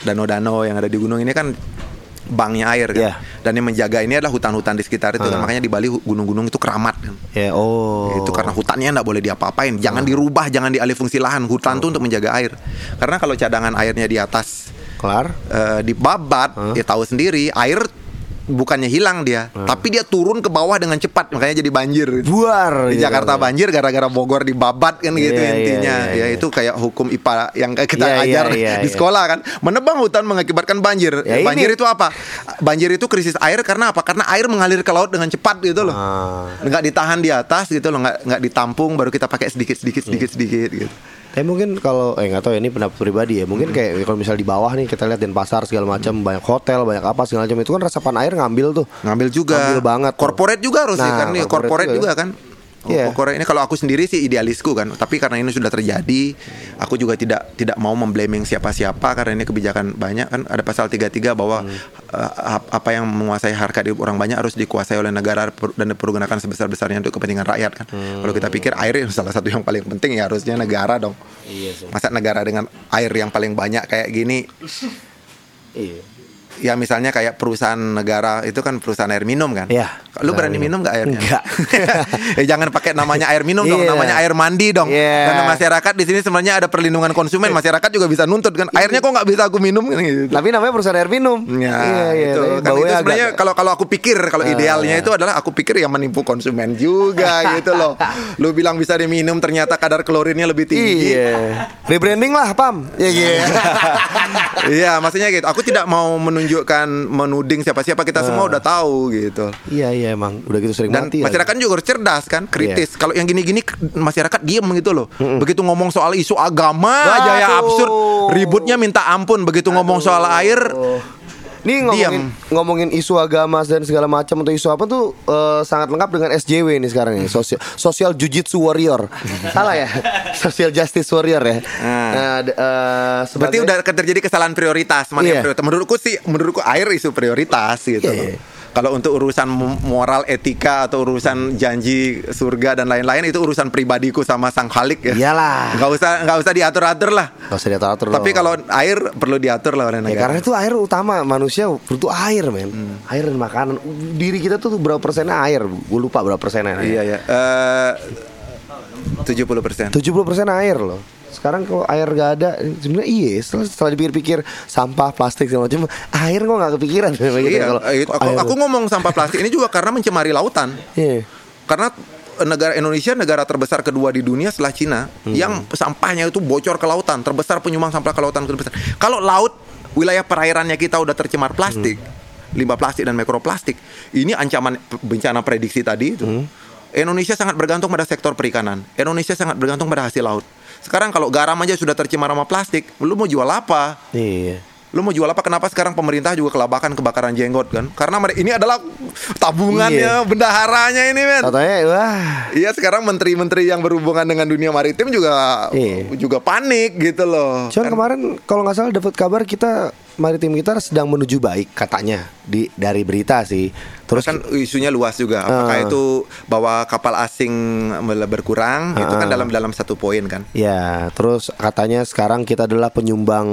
Speaker 4: Danau-danau yang ada di gunung ini kan banknya air kan.
Speaker 3: Iya.
Speaker 4: Dan yang menjaga ini adalah hutan-hutan di sekitar itu kan.
Speaker 3: Ah.
Speaker 4: Makanya di Bali gunung-gunung itu keramat kan.
Speaker 3: Ya, oh.
Speaker 4: Itu karena hutannya nggak boleh diapa-apain. Jangan dirubah, jangan dialih fungsi lahan. Hutan tuh untuk menjaga air. Karena kalau cadangan airnya di atas
Speaker 3: kelar.
Speaker 4: eh, dibabat, ya tahu sendiri air bukannya hilang dia, tapi dia turun ke bawah dengan cepat, makanya jadi banjir.
Speaker 3: Buar.
Speaker 4: Di
Speaker 3: gitu.
Speaker 4: Jakarta banjir gara-gara Bogor dibabat kan gitu
Speaker 3: Iya, iya,
Speaker 4: intinya.
Speaker 3: iya,
Speaker 4: ya
Speaker 3: iya.
Speaker 4: itu kayak hukum IPA yang kita
Speaker 3: Iya, iya,
Speaker 4: ajar
Speaker 3: iya,
Speaker 4: di
Speaker 3: iya.
Speaker 4: sekolah kan. Menebang hutan mengakibatkan banjir.
Speaker 3: Ya,
Speaker 4: banjir
Speaker 3: ini.
Speaker 4: itu apa? Banjir itu krisis air karena apa? Karena air mengalir ke laut dengan cepat gitu loh.
Speaker 3: Ah.
Speaker 4: Nggak ditahan di atas gitu loh, nggak nggak ditampung baru kita pakai sedikit sedikit
Speaker 3: Iya.
Speaker 4: sedikit sedikit gitu.
Speaker 3: Tapi mungkin kalau eh nggak tahu ya, ini pendapat pribadi ya. Mungkin kayak kalau misal di bawah nih kita lihat Denpasar segala macam banyak hotel, banyak apa segala macam itu kan resapan air ngambil tuh.
Speaker 4: ngambil juga
Speaker 3: Ngambil banget tuh.
Speaker 4: corporate juga harus ya
Speaker 3: Nah,
Speaker 4: kan nih
Speaker 3: corporate
Speaker 4: corporate
Speaker 3: juga
Speaker 4: juga, kan Oh, corporate ini kalau aku sendiri sih idealisku kan tapi karena ini sudah terjadi aku juga tidak tidak mau memblaming siapa-siapa karena ini kebijakan banyak kan ada pasal 33 bahwa
Speaker 3: Hmm.
Speaker 4: ap- apa yang menguasai harkat di orang banyak harus dikuasai oleh negara dan dipergunakan sebesar-besarnya untuk kepentingan rakyat kan
Speaker 3: Hmm.
Speaker 4: kalau kita pikir air itu salah satu yang paling penting ya harusnya negara dong
Speaker 3: Iya sih.
Speaker 4: masa negara dengan air yang paling banyak kayak gini
Speaker 3: Iya.
Speaker 4: Ya misalnya kayak perusahaan negara itu kan perusahaan air minum kan.
Speaker 3: Iya.
Speaker 4: Lu berani minum nggak airnya?
Speaker 3: Enggak.
Speaker 4: eh, jangan pakai namanya air minum dong,
Speaker 3: Iya.
Speaker 4: namanya air mandi dong.
Speaker 3: Iya.
Speaker 4: Karena masyarakat di sini sebenarnya ada perlindungan konsumen, masyarakat juga bisa nuntut kan. Airnya kok nggak bisa aku minum kan gitu.
Speaker 3: Tapi namanya perusahaan air minum.
Speaker 4: Ya,
Speaker 3: iya, iya.
Speaker 4: itu
Speaker 3: tapi
Speaker 4: kan itu sebenarnya
Speaker 3: agak-
Speaker 4: kalau kalau aku pikir kalau
Speaker 3: Ah,
Speaker 4: idealnya
Speaker 3: iya.
Speaker 4: itu adalah aku pikir ya menipu konsumen juga gitu loh. Lu bilang bisa diminum ternyata kadar klorinnya lebih tinggi.
Speaker 3: Iya. Rebranding lah, Pam. Iya, iya.
Speaker 4: Iya, maksudnya gitu. Aku tidak mau menunjukkan menuding siapa-siapa kita semua udah tahu gitu.
Speaker 3: Iya, iya emang udah gitu sering
Speaker 4: Dan
Speaker 3: mati. ya.
Speaker 4: masyarakat juga harus cerdas kan, kritis. Kalau yang gini-gini masyarakat diem gitu loh. Begitu ngomong soal isu agama aja ya absurd, ributnya minta ampun. Begitu ngomong soal air,
Speaker 3: Nih ngomongin
Speaker 4: Diam.
Speaker 3: ngomongin isu agama dan segala macam atau isu apa tuh eh, sangat lengkap dengan SJW nih sekarang nih sosial social jujitsu warrior salah ya social justice warrior ya nah, eh,
Speaker 4: berarti
Speaker 3: sebagai-
Speaker 4: udah terjadi kesalahan prioritas. Mana yang
Speaker 3: Iya.
Speaker 4: prioritas? Menurutku sih, menurutku air isu prioritas gitu. Loh.
Speaker 3: iya.
Speaker 4: Kalau untuk urusan mo- moral, etika atau urusan janji surga dan lain-lain itu urusan pribadiku sama sang Khalik ya.
Speaker 3: Iyalah.
Speaker 4: Nggak usah nggak usah diatur-atur lah.
Speaker 3: Nggak usah diatur-atur
Speaker 4: Tapi kalau air perlu diatur lah oleh
Speaker 3: Ya
Speaker 4: negara.
Speaker 3: karena itu air utama manusia butuh air men
Speaker 4: Hmm.
Speaker 3: Air dan makanan Diri kita tuh berapa persennya air Gue lupa berapa persennya
Speaker 4: Iya ya. Eh, 70 persen.
Speaker 3: 70 persen air loh sekarang kalau air gak ada sebenarnya iya setelah, setelah dipikir-pikir sampah plastik segala macam air kok nggak kepikiran Gitu,
Speaker 4: Iya,
Speaker 3: kalau
Speaker 4: eh, itu- aku,
Speaker 3: air.
Speaker 4: aku ngomong sampah plastik ini juga karena mencemari lautan.
Speaker 3: Iya.
Speaker 4: Karena negara Indonesia negara terbesar kedua di dunia setelah Cina
Speaker 3: Hmm.
Speaker 4: yang sampahnya itu bocor ke lautan, terbesar penyumbang sampah ke lautan terbesar. Kalau laut wilayah perairannya kita udah tercemar plastik,
Speaker 3: Hmm.
Speaker 4: limbah plastik dan mikroplastik, ini ancaman bencana prediksi tadi itu.
Speaker 3: Hmm.
Speaker 4: Indonesia sangat bergantung pada sektor perikanan. Indonesia sangat bergantung pada hasil laut. Sekarang kalau garam aja sudah tercemar sama plastik, lu mau jual apa?
Speaker 3: Iya.
Speaker 4: Lu mau jual apa? Kenapa sekarang pemerintah juga kelabakan kebakaran jenggot kan? Karena ini adalah tabungannya,
Speaker 3: Iya.
Speaker 4: bendaharanya ini men.
Speaker 3: Katanya wah
Speaker 4: Iya sekarang menteri-menteri yang berhubungan dengan dunia maritim juga
Speaker 3: Iya.
Speaker 4: juga panik gitu loh.
Speaker 3: Cuman
Speaker 4: Kan-
Speaker 3: kemarin kalau nggak salah dapat kabar kita maritim kita sedang menuju baik katanya di dari berita sih. Terus
Speaker 4: kan isunya luas juga. Apakah
Speaker 3: Ah.
Speaker 4: itu bahwa kapal asing berkurang? itu kan dalam dalam satu poin kan.
Speaker 3: ya, terus katanya sekarang kita adalah penyumbang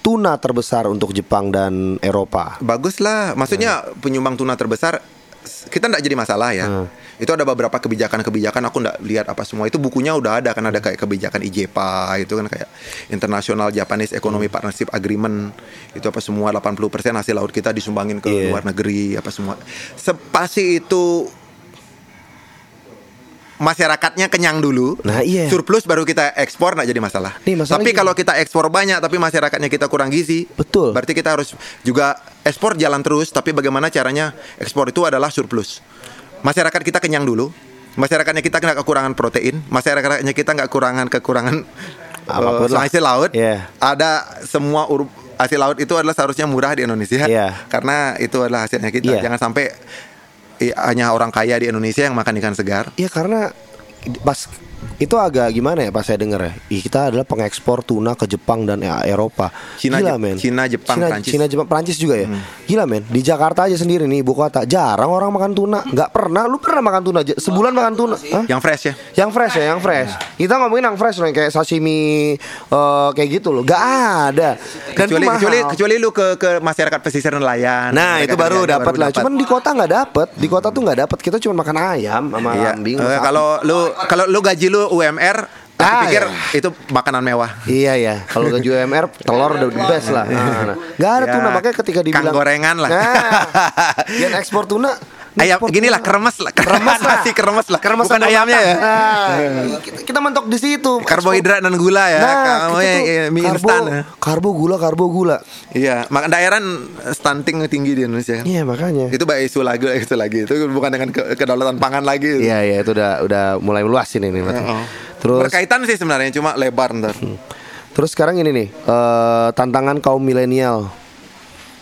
Speaker 3: tuna terbesar untuk Jepang dan Eropa.
Speaker 4: Bagus lah. Maksudnya penyumbang tuna terbesar kita tidak jadi masalah ya.
Speaker 3: Hmm.
Speaker 4: Itu ada beberapa kebijakan-kebijakan aku nggak lihat apa semua itu bukunya udah ada kan ada kayak kebijakan IJPA itu kan kayak International Japanese Economic
Speaker 3: Hmm.
Speaker 4: Partnership Agreement itu apa semua 80% hasil laut kita disumbangin ke
Speaker 3: Iya.
Speaker 4: luar negeri apa semua. Sepasi itu masyarakatnya kenyang dulu.
Speaker 3: Nah, iya.
Speaker 4: Surplus baru kita ekspor nggak jadi masalah.
Speaker 3: Nih, masalahnya
Speaker 4: Tapi
Speaker 3: gini.
Speaker 4: kalau kita ekspor banyak tapi masyarakatnya kita kurang gizi,
Speaker 3: Betul.
Speaker 4: Berarti kita harus juga ekspor jalan terus, tapi bagaimana caranya ekspor itu adalah surplus. Masyarakat kita kenyang dulu, masyarakatnya kita nggak kekurangan protein, masyarakatnya kita nggak kekurangan kekurangan
Speaker 3: Apa
Speaker 4: pun
Speaker 3: eh,
Speaker 4: hasil laut.
Speaker 3: Iya.
Speaker 4: Ada semua hasil laut itu adalah seharusnya murah di Indonesia,
Speaker 3: Iya.
Speaker 4: karena itu adalah hasilnya kita.
Speaker 3: Iya.
Speaker 4: Jangan sampai hanya orang kaya di Indonesia yang makan ikan segar.
Speaker 3: Ya karena pas itu agak gimana ya pas saya dengar ya. Ih, kita adalah pengekspor tuna ke Jepang dan ya, Eropa.
Speaker 4: Cina,
Speaker 3: Gila, men.
Speaker 4: Cina, Jepang,
Speaker 3: Cina,
Speaker 4: Prancis. Hmm.
Speaker 3: Cina, Jepang, Prancis juga ya. Gila men. Di Jakarta aja sendiri nih ibu kota jarang orang makan tuna. Nggak pernah. Lu pernah makan tuna? aja? Sebulan makan tuna? Hah?
Speaker 4: Yang fresh ya.
Speaker 3: Yang fresh ya, yang fresh. Kita ngomongin yang fresh loh, kayak sashimi eh, kayak gitu loh. Gak ada. Dan
Speaker 4: kecuali kecuali kecuali lu ke ke masyarakat pesisir nelayan.
Speaker 3: Nah itu baru dapat lah. Cuman di kota nggak dapat. Di kota tuh nggak dapat. Kita cuma makan ayam sama
Speaker 4: Iya.
Speaker 3: kambing. Sapi.
Speaker 4: kalau lu kalau lu gaji lu UMR, aku
Speaker 3: Ah,
Speaker 4: pikir
Speaker 3: iya.
Speaker 4: itu makanan mewah.
Speaker 3: Iya ya, kalau gaji UMR telur udah the best lah. Nah, nah. Gak ada
Speaker 4: Ya,
Speaker 3: tuna makanya ketika
Speaker 4: kang
Speaker 3: dibilang
Speaker 4: gorengan lah.
Speaker 3: Nah, yang ekspor tuna.
Speaker 4: Ayam gini lah kremes lah.
Speaker 3: Kremes lah.
Speaker 4: Nasi kremes lah.
Speaker 3: Kremes
Speaker 4: Bukan ayamnya ya.
Speaker 3: Nah, kita, kita mentok di situ.
Speaker 4: Karbohidrat dan gula ya.
Speaker 3: Nah,
Speaker 4: Kamu ya, ya, mie
Speaker 3: karbo,
Speaker 4: instan. ya.
Speaker 3: karbo gula, karbo gula.
Speaker 4: Iya, makan daerah stunting tinggi di Indonesia.
Speaker 3: Iya makanya.
Speaker 4: Itu baik isu lagi, isu lagi. Itu bukan dengan ke- kedaulatan pangan lagi.
Speaker 3: Iya iya itu udah udah mulai meluas ini nih. berarti.
Speaker 4: Oh.
Speaker 3: Terus
Speaker 4: Berkaitan sih sebenarnya cuma lebar ntar.
Speaker 3: terus sekarang ini nih eh, tantangan kaum milenial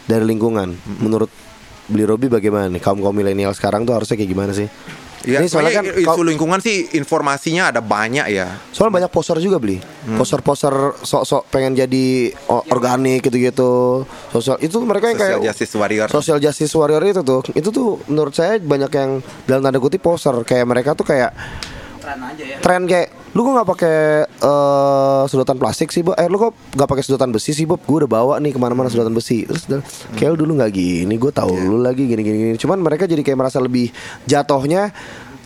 Speaker 3: dari lingkungan. Menurut Beli Robi bagaimana nih kaum kaum milenial sekarang tuh harusnya kayak gimana sih?
Speaker 4: Iya,
Speaker 3: Ini soalnya kan
Speaker 4: isu
Speaker 3: kau-
Speaker 4: lingkungan sih informasinya ada banyak ya.
Speaker 3: Soalnya banyak poster juga beli,
Speaker 4: Hmm.
Speaker 3: poster-poster sok-sok pengen jadi organik gitu-gitu. Sosial itu mereka yang
Speaker 4: Social
Speaker 3: kayak
Speaker 4: justice warrior.
Speaker 3: Social justice warrior itu tuh, itu tuh menurut saya banyak yang dalam tanda kutip poster kayak mereka tuh kayak
Speaker 5: tren aja ya.
Speaker 3: tren kayak lu kok nggak pakai eh, sedotan plastik sih Bob? Eh lu kok nggak pakai sedotan besi sih Bob? Gue udah bawa nih ke mana-mana sedotan besi. Terus dia, kayak lu dulu nggak gini, gue tahu lu lagi gini, gini gini. Cuman mereka jadi kayak merasa lebih jatuhnya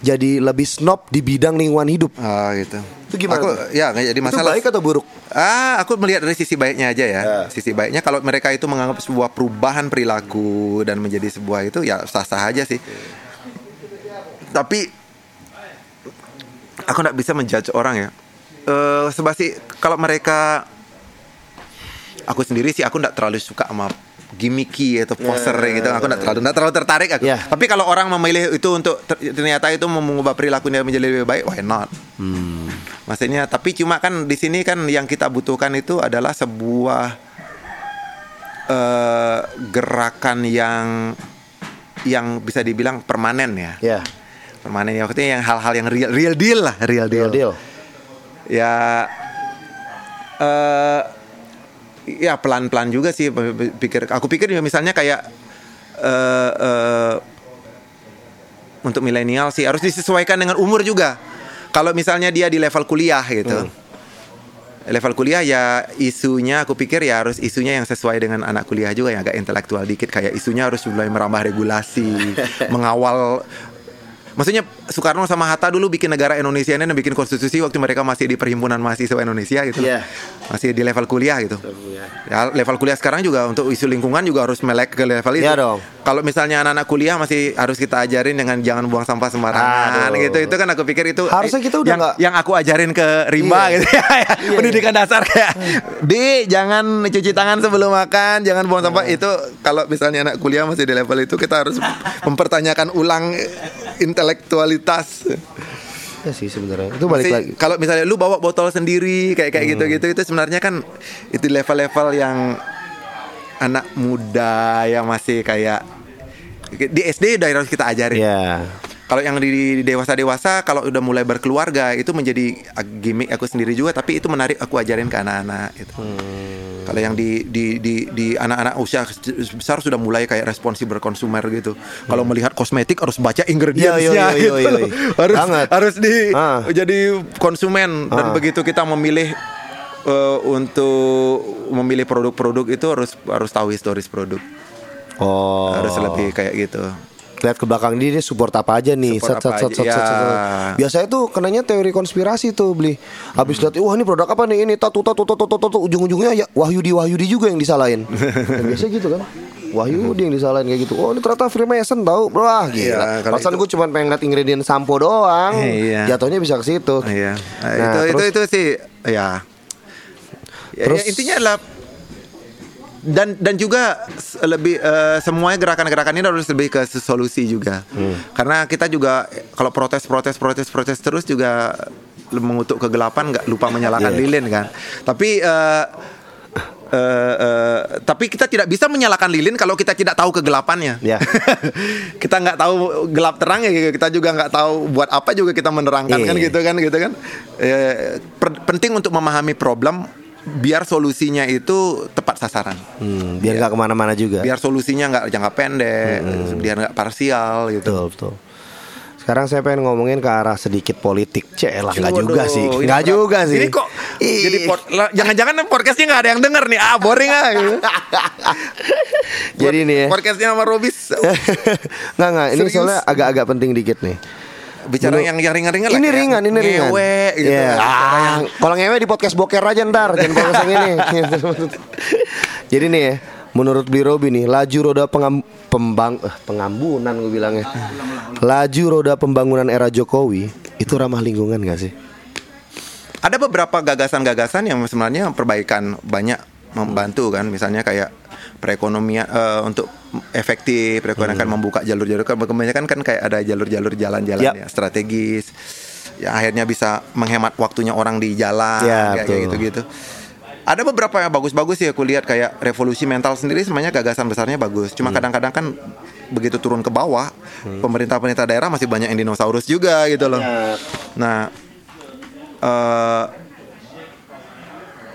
Speaker 3: jadi lebih snob di bidang lingkungan hidup.
Speaker 4: Ah gitu.
Speaker 3: Itu gimana
Speaker 4: Aku,
Speaker 3: tuh?
Speaker 4: ya nggak jadi
Speaker 3: Itu
Speaker 4: masalah.
Speaker 3: baik atau buruk?
Speaker 4: Ah, aku melihat dari sisi baiknya aja ya.
Speaker 3: Ya.
Speaker 4: Sisi baiknya kalau mereka itu menganggap sebuah perubahan perilaku dan menjadi sebuah itu ya sah-sah aja sih. Tapi aku nggak bisa menjudge orang ya. Eh sebasi kalau mereka aku sendiri sih aku nggak terlalu suka sama gimmicky atau poser gitu. Aku nggak terlalu nggak terlalu tertarik aku.
Speaker 3: Ya.
Speaker 4: Tapi kalau orang memilih itu untuk ter- ternyata itu mengubah perilakunya menjadi lebih baik, why not? Maksudnya tapi cuma kan di sini kan yang kita butuhkan itu adalah sebuah eh, gerakan yang yang bisa dibilang permanen ya.
Speaker 3: Ya,
Speaker 4: Permanen ya maksudnya yang hal-hal yang real real deal lah, real deal.
Speaker 3: deal deal.
Speaker 4: Ya eh ya pelan-pelan juga sih pikir aku pikir ya misalnya kayak eh eh, untuk milenial sih harus disesuaikan dengan umur juga. Kalau misalnya dia di level kuliah gitu. Level kuliah ya isunya aku pikir ya harus isunya yang sesuai dengan anak kuliah juga yang agak intelektual dikit kayak isunya harus mulai merambah regulasi, mengawal Maksudnya Soekarno sama Hatta dulu bikin negara Indonesia ini dan bikin konstitusi waktu mereka masih di perhimpunan mahasiswa Indonesia gitu.
Speaker 3: Iya.
Speaker 4: Masih di level kuliah gitu. Ya, level kuliah sekarang juga untuk isu lingkungan juga harus melek ke level itu.
Speaker 3: Iya dong.
Speaker 4: Kalau misalnya anak-anak kuliah masih harus kita ajarin dengan jangan buang sampah sembarangan
Speaker 3: Aduh.
Speaker 4: gitu. Itu kan aku pikir itu
Speaker 3: Harusnya kita udah
Speaker 4: yang,
Speaker 3: nggak-
Speaker 4: yang aku ajarin ke Rimba
Speaker 3: Iya.
Speaker 4: gitu ya. Pendidikan dasar kayak Di jangan cuci tangan sebelum makan, jangan buang sampah. Itu kalau misalnya anak kuliah masih di level itu kita harus mempertanyakan ulang intelektualitas.
Speaker 3: Ya sih sebenarnya. Itu balik
Speaker 4: Maksudnya,
Speaker 3: lagi.
Speaker 4: Kalau misalnya lu bawa botol sendiri kayak kayak
Speaker 3: Hmm.
Speaker 4: gitu-gitu itu sebenarnya kan itu level-level yang anak muda yang masih kayak di SD udah harus kita ajarin.
Speaker 3: Ya.
Speaker 4: Kalau yang di dewasa-dewasa kalau udah mulai berkeluarga itu menjadi gimmick aku sendiri juga tapi itu menarik aku ajarin ke anak-anak gitu.
Speaker 3: Hmm.
Speaker 4: Kalau yang di di di di anak-anak usia besar sudah mulai kayak responsible consumer gitu. Kalau melihat kosmetik harus baca ingredientsnya
Speaker 3: Hmm. Yo, yo, yo,
Speaker 4: gitu. harus
Speaker 3: Banget.
Speaker 4: harus di
Speaker 3: Ah.
Speaker 4: jadi konsumen dan
Speaker 3: Ah.
Speaker 4: begitu kita memilih eh, untuk memilih produk-produk itu harus harus tahu historis produk.
Speaker 3: Oh.
Speaker 4: Harus lebih kayak gitu.
Speaker 3: Lihat ke belakang dia, dia support apa aja nih?
Speaker 4: Support
Speaker 3: set, set, set,
Speaker 4: aja,
Speaker 3: set, set, set,
Speaker 4: ya.
Speaker 3: set. biasanya tuh kenanya teori konspirasi tuh beli habis lihat wah ini produk apa nih? Ini tatu tatu tatu tatu tatu ujung-ujungnya ya Wahyudi Wahyudi juga yang disalahin. Ya, biasanya gitu kan. Wahyudi yang disalahin kayak gitu. Oh ini ternyata Freemason tau. Wah gila.
Speaker 4: Iya, kalau
Speaker 3: Perasaan
Speaker 4: itu-
Speaker 3: gue cuma pengen lihat ingredient sampo doang.
Speaker 4: Iya.
Speaker 3: jatuhnya bisa ke situ.
Speaker 4: Iya. Nah,
Speaker 3: Nah,
Speaker 4: itu, itu
Speaker 3: terus-
Speaker 4: itu sih ya. Ya,
Speaker 3: Terus-
Speaker 4: ya, intinya adalah dan dan juga lebih eh, semuanya gerakan-gerakan ini harus lebih ke solusi juga.
Speaker 3: Hmm.
Speaker 4: Karena kita juga kalau protes protes protes protes terus juga mengutuk kegelapan nggak lupa menyalakan
Speaker 3: Iya.
Speaker 4: lilin kan. Tapi eh, eh, eh, tapi kita tidak bisa menyalakan lilin kalau kita tidak tahu kegelapannya.
Speaker 3: Ya.
Speaker 4: kita nggak tahu gelap terang ya kita juga nggak tahu buat apa juga kita menerangkan
Speaker 3: Iya.
Speaker 4: kan gitu kan gitu kan. Per- penting untuk memahami problem biar solusinya itu tepat sasaran.
Speaker 3: Hmm, biar nggak ke mana-mana juga
Speaker 4: Biar solusinya nggak jangka pendek, biar nggak parsial gitu.
Speaker 3: betul betul sekarang saya pengen ngomongin ke arah sedikit politik Cek lah nggak juga sih nggak juga sih
Speaker 4: Ini kok
Speaker 3: Ih.
Speaker 4: jadi pod- jangan-jangan podcastnya nggak ada yang denger nih. Ah boring ah. gitu.
Speaker 3: Jadi nih ya.
Speaker 4: Podcastnya sama Robis
Speaker 3: nggak nggak ini
Speaker 4: Serius?
Speaker 3: soalnya agak-agak penting dikit nih
Speaker 4: bicara yang yang ringan-ringan lah.
Speaker 3: ini
Speaker 4: kayak
Speaker 3: ringan, ini ringan.
Speaker 4: ngewe gitu.
Speaker 3: Iya.
Speaker 4: Bicara yang-
Speaker 3: Ah, kalau ngewe di podcast boker aja ntar, jangan podcast yang ini. Jadi nih ya, menurut Bli Robi nih, laju roda pengam, pembang, eh, pengambunan gue bilangnya. Laju roda pembangunan era Jokowi itu ramah lingkungan gak sih?
Speaker 4: ada beberapa gagasan-gagasan yang sebenarnya perbaikan banyak membantu kan misalnya kayak perekonomian eh, untuk efektif perekonomian kan membuka jalur-jalur. Kan kebanyakan kan kayak ada jalur-jalur jalan-jalan
Speaker 3: Yap.
Speaker 4: ya strategis. Ya akhirnya bisa menghemat waktunya orang di jalan
Speaker 3: Ya,
Speaker 4: kayak
Speaker 3: betul.
Speaker 4: gitu-gitu. Ada beberapa yang bagus-bagus sih aku lihat kayak revolusi mental sendiri sebenarnya gagasan besarnya bagus. Cuma kadang-kadang kan begitu turun ke bawah pemerintah-pemerintah daerah masih banyak yang dinosaurus juga gitu loh. Nah eh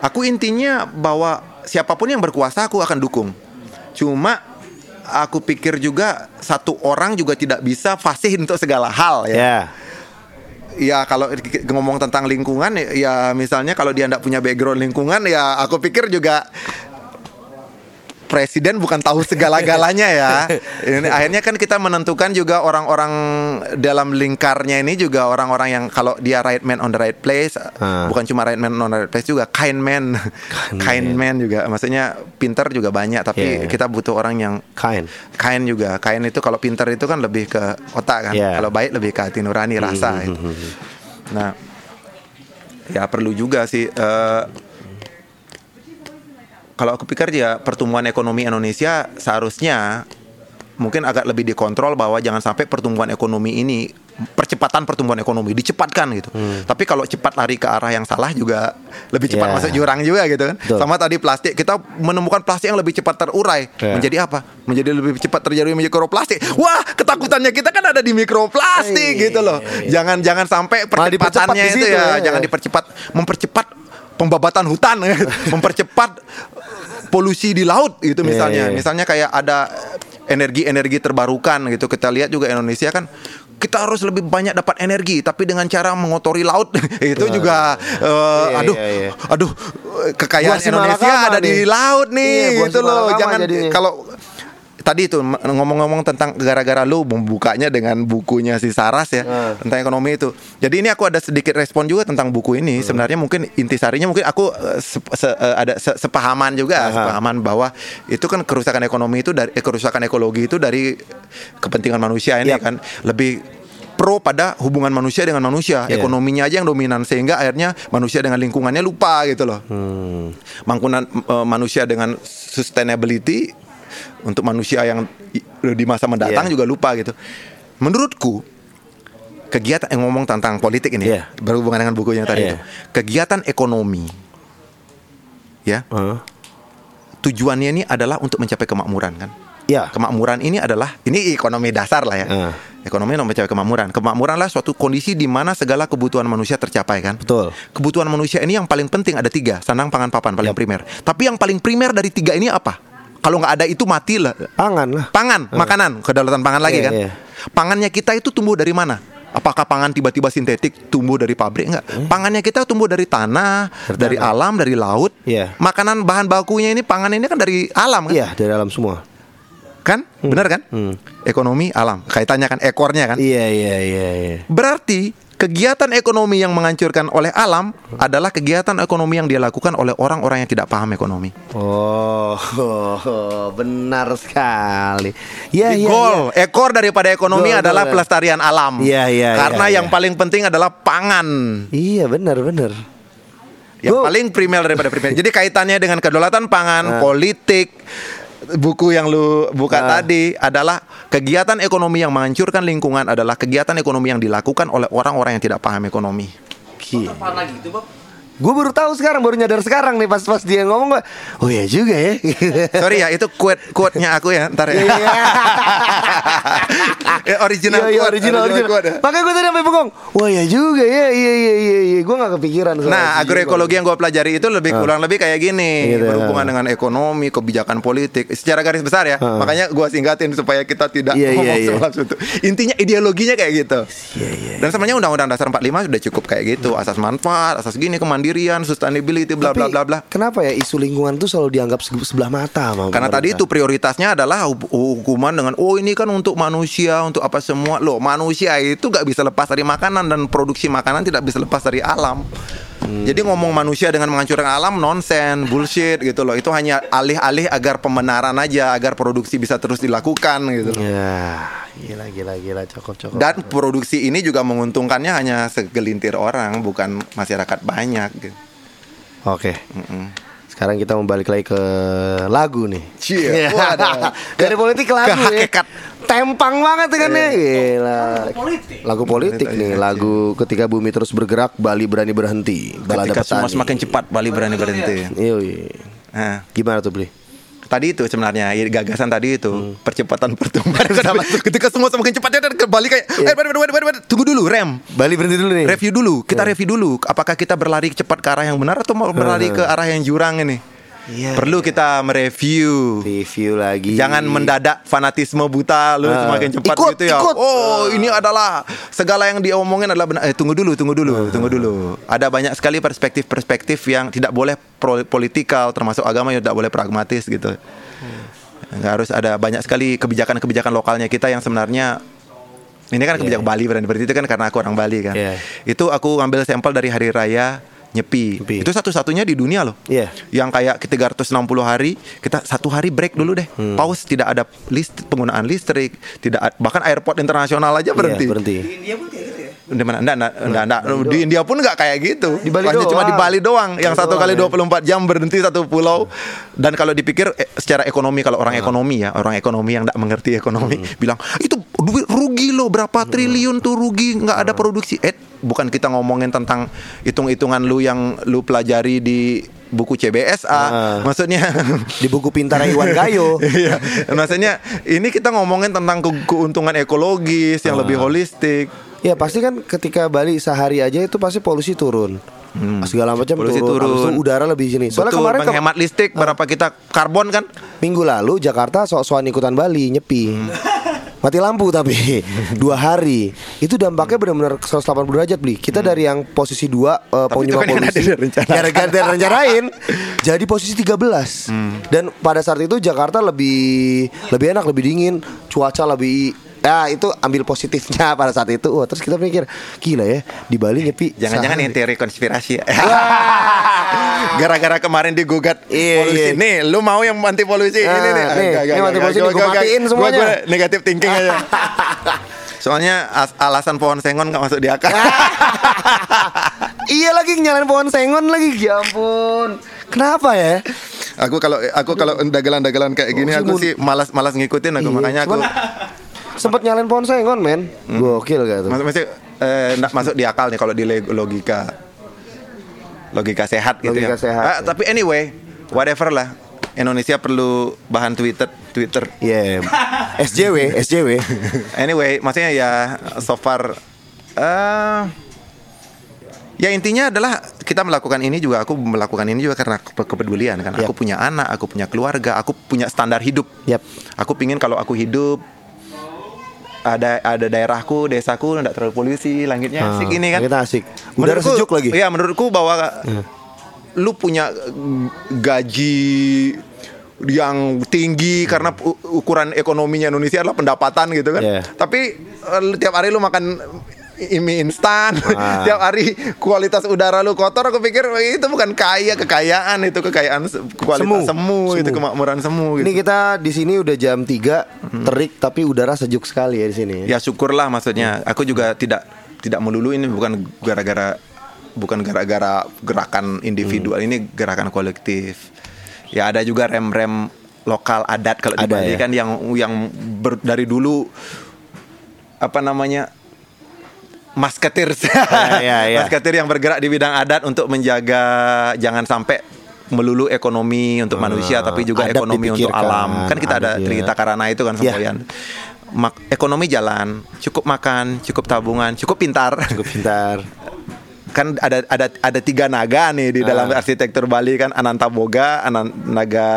Speaker 4: aku intinya bahwa siapa pun yang berkuasa aku akan dukung. Cuma aku pikir juga satu orang juga tidak bisa fasih untuk segala hal ya.
Speaker 3: Ya.
Speaker 4: ya kalau ngomong tentang lingkungan ya misalnya kalau dia tidak punya background lingkungan ya aku pikir juga presiden bukan tahu segala-galanya ya. Ini akhirnya kan kita menentukan juga orang-orang dalam lingkarnya ini juga orang-orang yang kalau dia right man on the right place,
Speaker 3: Ah.
Speaker 4: bukan cuma right man on the right place juga kind man, kind man juga. Maksudnya pinter juga banyak, tapi
Speaker 3: Yeah.
Speaker 4: kita butuh orang yang
Speaker 3: Kain.
Speaker 4: kind juga. Kind itu kalau pinter itu kan lebih ke otak kan.
Speaker 3: Yeah.
Speaker 4: Kalau baik lebih ke hati nurani rasa. itu. Nah, ya perlu juga sih. eh, kalau aku pikir ya pertumbuhan ekonomi Indonesia seharusnya mungkin agak lebih dikontrol bahwa jangan sampai pertumbuhan ekonomi ini percepatan pertumbuhan ekonomi dicepatkan gitu. Tapi kalau cepat lari ke arah yang salah juga lebih cepat
Speaker 3: Ya.
Speaker 4: masuk jurang juga gitu kan.
Speaker 3: Betul.
Speaker 4: Sama tadi plastik kita menemukan plastik yang lebih cepat terurai
Speaker 3: Ya.
Speaker 4: menjadi apa? Menjadi lebih cepat terjadi mikroplastik. Wah, ketakutannya kita kan ada di mikroplastik
Speaker 3: Iya,
Speaker 4: gitu loh. Jangan jangan sampai percepatannya itu ya,
Speaker 3: ya.
Speaker 4: jangan dipercepat mempercepat pembabatan hutan mempercepat polusi di laut gitu misalnya
Speaker 3: Iya, iya.
Speaker 4: misalnya kayak ada energi-energi terbarukan gitu kita lihat juga Indonesia kan kita harus lebih banyak dapat energi tapi dengan cara mengotori laut itu juga eh,
Speaker 3: Iya,
Speaker 4: aduh
Speaker 3: iya, iya.
Speaker 4: aduh kekayaan Indonesia ada di
Speaker 3: nih.
Speaker 4: laut nih
Speaker 3: Iya,
Speaker 4: gitu loh jangan kalau tadi itu ngomong-ngomong tentang gara-gara lu membukanya dengan bukunya si Saras ya
Speaker 3: Ah.
Speaker 4: tentang ekonomi itu. Jadi ini aku ada sedikit respon juga tentang buku ini. Sebenarnya mungkin intisarinya mungkin aku eh, se- se- eh, ada se- sepahaman juga,
Speaker 3: Aha.
Speaker 4: sepahaman bahwa itu kan kerusakan ekonomi itu dari eh, kerusakan ekologi itu dari kepentingan manusia ini
Speaker 3: Yap.
Speaker 4: kan lebih pro pada hubungan manusia dengan manusia,
Speaker 3: Iya.
Speaker 4: ekonominya aja yang dominan sehingga akhirnya manusia dengan lingkungannya lupa gitu loh.
Speaker 3: Hmm.
Speaker 4: Mangkunan eh, manusia dengan sustainability untuk manusia yang di masa mendatang
Speaker 3: Iya.
Speaker 4: juga lupa gitu. Menurutku kegiatan yang ngomong tentang politik ini
Speaker 3: Iya.
Speaker 4: berhubungan dengan bukunya tadi
Speaker 3: Iya.
Speaker 4: itu. Kegiatan ekonomi ya,
Speaker 3: Heeh.
Speaker 4: tujuannya ini adalah untuk mencapai kemakmuran kan.
Speaker 3: Ya.
Speaker 4: Kemakmuran ini adalah ini ekonomi dasar lah ya.
Speaker 3: Ah.
Speaker 4: Ekonomi untuk mencapai kemakmuran. Kemakmuran lah suatu kondisi di mana segala kebutuhan manusia tercapai kan.
Speaker 3: Betul.
Speaker 4: Kebutuhan manusia ini yang paling penting ada tiga, sandang, pangan, papan paling primer. Tapi yang paling primer dari tiga ini apa? Kalau nggak ada itu mati lah.
Speaker 3: Pangan lah.
Speaker 4: Pangan, makanan, kedaulatan pangan lagi
Speaker 3: Iya,
Speaker 4: kan.
Speaker 3: iya.
Speaker 4: Pangannya kita itu tumbuh dari mana? Apakah pangan tiba-tiba sintetik tumbuh dari pabrik enggak? Pangannya kita tumbuh dari tanah, dari, alam, dari laut.
Speaker 3: Iya.
Speaker 4: Makanan bahan bakunya ini pangan ini kan dari alam kan?
Speaker 3: Iya, dari alam semua.
Speaker 4: Kan? Benar kan? Ekonomi alam. Kaitannya kan ekornya kan?
Speaker 3: Iya, iya, iya, iya.
Speaker 4: Berarti kegiatan ekonomi yang menghancurkan oleh alam adalah kegiatan ekonomi yang dia lakukan oleh orang-orang yang tidak paham ekonomi.
Speaker 3: Oh, benar sekali.
Speaker 4: Di
Speaker 3: iya.
Speaker 4: goal ekor daripada ekonomi
Speaker 3: Goal,
Speaker 4: adalah
Speaker 3: goal.
Speaker 4: pelestarian alam.
Speaker 3: Iya, iya,
Speaker 4: Karena
Speaker 3: iya,
Speaker 4: yang
Speaker 3: iya.
Speaker 4: paling penting adalah pangan.
Speaker 3: Iya, benar, benar.
Speaker 4: Yang
Speaker 3: Gua-
Speaker 4: paling primer daripada primer. Jadi kaitannya dengan kedaulatan
Speaker 3: Nah.
Speaker 4: pangan, politik, buku yang lu buka
Speaker 3: Nah.
Speaker 4: tadi adalah kegiatan ekonomi yang menghancurkan lingkungan adalah kegiatan ekonomi yang dilakukan oleh orang-orang yang tidak paham ekonomi.
Speaker 5: Apaan lagi itu, Bob?
Speaker 3: Gue baru tahu sekarang, baru nyadar sekarang nih pas pas dia ngomong gue. Oh iya juga ya.
Speaker 4: Sorry ya, itu quote quote-nya aku ya, ntar ya.
Speaker 3: Iya.
Speaker 4: Eh, original
Speaker 3: Iya, iya,
Speaker 4: quote,
Speaker 3: original, original.
Speaker 4: quote ya.
Speaker 3: Makanya gue tadi sampai bengong. Wah iya juga ya, iya iya iya iya. Gue gak kepikiran.
Speaker 4: Nah, agroekologi yang gue pelajari itu lebih kurang lebih kayak gini,
Speaker 3: Gitu,
Speaker 4: berhubungan
Speaker 3: ah.
Speaker 4: dengan ekonomi, kebijakan politik, secara garis besar ya.
Speaker 3: Ah.
Speaker 4: Makanya gue singkatin supaya kita tidak
Speaker 3: Iya, iya,
Speaker 4: ngomong
Speaker 3: iya.
Speaker 4: soal itu. Intinya ideologinya kayak gitu.
Speaker 3: Iya iya.
Speaker 4: Dan sebenarnya Undang-Undang Dasar 45 sudah cukup kayak gitu, asas manfaat, asas gini kemandirian, sustainability, bla bla bla bla.
Speaker 3: Kenapa ya isu lingkungan tuh selalu dianggap se- sebelah mata sama
Speaker 4: Karena tadi itu prioritasnya adalah hu- hukuman dengan oh ini kan untuk manusia, untuk apa semua. Loh, manusia itu gak bisa lepas dari makanan dan produksi makanan tidak bisa lepas dari alam.
Speaker 3: Hmm.
Speaker 4: Jadi ngomong manusia dengan menghancurkan alam nonsen, bullshit gitu loh. Itu hanya alih-alih agar pembenaran aja, agar produksi bisa terus dilakukan gitu. loh.
Speaker 3: Ya, gila gila gila cokop cokop.
Speaker 4: Dan produksi ini juga menguntungkannya hanya segelintir orang, bukan masyarakat banyak gitu.
Speaker 3: Oke. Sekarang kita mau balik lagi ke lagu nih.
Speaker 4: Cie, waduh.
Speaker 3: Dari politik ke lagu
Speaker 4: Ke
Speaker 3: ya.
Speaker 4: hakikat.
Speaker 3: Tempang banget kan ya. Gila.
Speaker 5: Politik.
Speaker 3: Lagu politik nih, lagu ketika bumi terus bergerak, Bali berani berhenti. Balada
Speaker 4: Ketika semua semakin cepat, Bali berani berhenti. Nah,
Speaker 3: Gimana tuh beli?
Speaker 4: Tadi itu sebenarnya ya, gagasan tadi itu
Speaker 3: Hmm.
Speaker 4: percepatan pertumbuhan ekonomi. ketika semua semakin cepat dia kembali kayak
Speaker 3: Iya.
Speaker 4: eh wait, wait, wait, tunggu dulu rem
Speaker 3: Bali berhenti dulu nih.
Speaker 4: review dulu
Speaker 3: Iya.
Speaker 4: kita review dulu apakah kita berlari cepat ke arah yang benar atau mau berlari ke arah yang jurang ini
Speaker 3: Iya,
Speaker 4: perlu kita mereview.
Speaker 3: Review lagi.
Speaker 4: Jangan mendadak fanatisme buta lu
Speaker 3: Ah.
Speaker 4: semakin cepat
Speaker 3: Ikut,
Speaker 4: gitu ya.
Speaker 3: ikut.
Speaker 4: Oh, ini adalah segala yang diomongin adalah benar. Eh, tunggu dulu, tunggu dulu,
Speaker 3: Ah.
Speaker 4: tunggu dulu. Ada banyak sekali perspektif-perspektif yang tidak boleh pro- politikal termasuk agama yang tidak boleh pragmatis gitu. Nggak harus ada banyak sekali kebijakan-kebijakan lokalnya kita yang sebenarnya ini kan kebijakan Bali berarti itu kan karena aku orang Bali kan.
Speaker 3: Iya.
Speaker 4: Itu aku ngambil sampel dari hari raya Nyepi.
Speaker 3: Nyepi.
Speaker 4: Itu satu-satunya di dunia loh.
Speaker 3: Iya.
Speaker 4: Yang kayak 360 hari kita satu hari break dulu deh.
Speaker 3: Hmm.
Speaker 4: Pause tidak ada list penggunaan listrik, tidak bahkan airport internasional aja berhenti.
Speaker 3: Iya, berhenti.
Speaker 5: India pun kayak gitu ya.
Speaker 4: Di mana? Enggak, enggak, enggak, enggak. Di India pun enggak kayak gitu.
Speaker 3: Di Bali
Speaker 4: Hanya cuma di Bali doang yang satu kali
Speaker 3: ya.
Speaker 4: 24 jam berhenti satu pulau. Dan kalau dipikir eh, secara ekonomi kalau
Speaker 3: Ah.
Speaker 4: orang ekonomi ya, orang ekonomi yang enggak mengerti ekonomi
Speaker 3: Hmm.
Speaker 4: bilang, "Itu duit rugi loh, berapa triliun tuh rugi, enggak
Speaker 3: Ah.
Speaker 4: ada produksi." Eh, bukan kita ngomongin tentang hitung-hitungan lu yang lu pelajari di buku CBSA.
Speaker 3: Ah.
Speaker 4: Maksudnya
Speaker 3: Di buku pintar Iwan Gayo.
Speaker 4: Iya, maksudnya ini kita ngomongin tentang ke- keuntungan ekologis yang
Speaker 3: Ah.
Speaker 4: lebih holistik.
Speaker 3: Ya pasti kan ketika Bali sehari aja itu pasti polusi turun. Segala macam
Speaker 4: Hmm. Polusi
Speaker 3: turun. Itu
Speaker 4: turun.
Speaker 3: udara lebih sini. Soalnya
Speaker 4: Betul,
Speaker 3: kemarin ke-
Speaker 4: menghemat listrik berapa kita karbon kan?
Speaker 3: minggu lalu Jakarta sok-sokan ikutan Bali nyepi.
Speaker 4: Hmm.
Speaker 3: Mati lampu tapi dua hari itu dampaknya benar-benar 180 derajat beli. Kita dari yang posisi dua eh,
Speaker 4: itu
Speaker 3: penyebab
Speaker 4: kan
Speaker 3: polusi gara-gara rencanain jadi posisi 13
Speaker 4: Hmm.
Speaker 3: dan pada saat itu Jakarta lebih lebih enak lebih dingin cuaca lebih ya itu ambil positifnya pada saat itu wah terus kita mikir gila ya di Bali nyepi
Speaker 4: Jangan-jangan yang teori konspirasi. Gara-gara kemarin digugat
Speaker 3: Iya,
Speaker 4: polusi.
Speaker 3: iya.
Speaker 4: Nih, lu mau yang anti polusi
Speaker 3: Ah,
Speaker 4: ini nih.
Speaker 3: nih,
Speaker 4: Enggak,
Speaker 3: ini
Speaker 4: enggak,
Speaker 3: anti polusi
Speaker 4: enggak.
Speaker 3: matiin semuanya.
Speaker 4: gua negatif thinking aja. Soalnya as- alasan pohon sengon nggak masuk di akal.
Speaker 3: iya lagi nyalain pohon sengon lagi ya ampun kenapa ya
Speaker 4: aku kalau aku kalau dagelan-dagelan kayak gini
Speaker 3: Oh,
Speaker 4: aku sih malas-malas ngikutin aku
Speaker 3: Iya,
Speaker 4: makanya aku
Speaker 3: sempet nyalain pohon sengon men gokil gak tuh
Speaker 4: Maksud maksud eh, masuk di akal nih kalau di logika logika sehat gitu
Speaker 3: Logika
Speaker 4: ya.
Speaker 3: sehat,
Speaker 4: Ah,
Speaker 3: ya.
Speaker 4: Tapi anyway, whatever lah. Indonesia perlu bahan Twitter Twitter.
Speaker 3: Iya, SJW, SJW.
Speaker 4: Anyway, maksudnya ya so far eh ya intinya adalah kita melakukan ini juga aku melakukan ini juga karena ke- kepedulian kan.
Speaker 3: Yap.
Speaker 4: Aku punya anak, aku punya keluarga, aku punya standar hidup.
Speaker 3: Yap.
Speaker 4: Aku pingin kalau aku hidup ada ada daerahku, desaku tidak terlalu polusi, langitnya
Speaker 3: Ah,
Speaker 4: asik ini kan.
Speaker 3: langitnya asik. Udara
Speaker 4: Menurutku-
Speaker 3: sejuk lagi.
Speaker 4: Iya, menurutku bahwa lu punya gaji yang tinggi karena u- ukuran ekonominya Indonesia adalah pendapatan gitu kan.
Speaker 3: Iya.
Speaker 4: Tapi eh, tiap hari lu makan mie instan,
Speaker 3: Ah.
Speaker 4: tiap hari kualitas udara lu kotor, aku pikir "Wah, itu bukan kaya kekayaan itu kekayaan kualitas semu,
Speaker 3: Semu.
Speaker 4: itu
Speaker 3: Semu.
Speaker 4: kemakmuran semu gitu.
Speaker 3: Ini kita di sini udah jam 3 terik tapi udara sejuk sekali ya di sini.
Speaker 4: Ya syukurlah maksudnya. Aku juga tidak tidak melulu ini bukan gara-gara bukan gara-gara gerakan individual ini gerakan kolektif. Ya ada juga rem-rem lokal adat kalau di
Speaker 3: Ada
Speaker 4: Bali
Speaker 3: ya.
Speaker 4: kan yang yang ber- dari dulu apa namanya masketir
Speaker 3: ya, ya.
Speaker 4: masketir yang bergerak di bidang adat untuk menjaga jangan sampai melulu ekonomi untuk manusia tapi juga
Speaker 3: adat
Speaker 4: ekonomi untuk alam kan kita ada
Speaker 3: ya.
Speaker 4: cerita karana itu kan
Speaker 3: Ya.
Speaker 4: semboyan Mak- ekonomi jalan, cukup makan, cukup tabungan, cukup pintar.
Speaker 3: Cukup pintar.
Speaker 4: kan ada ada ada tiga naga nih di dalam
Speaker 3: Ah.
Speaker 4: arsitektur Bali kan Ananta Boga, Anan, naga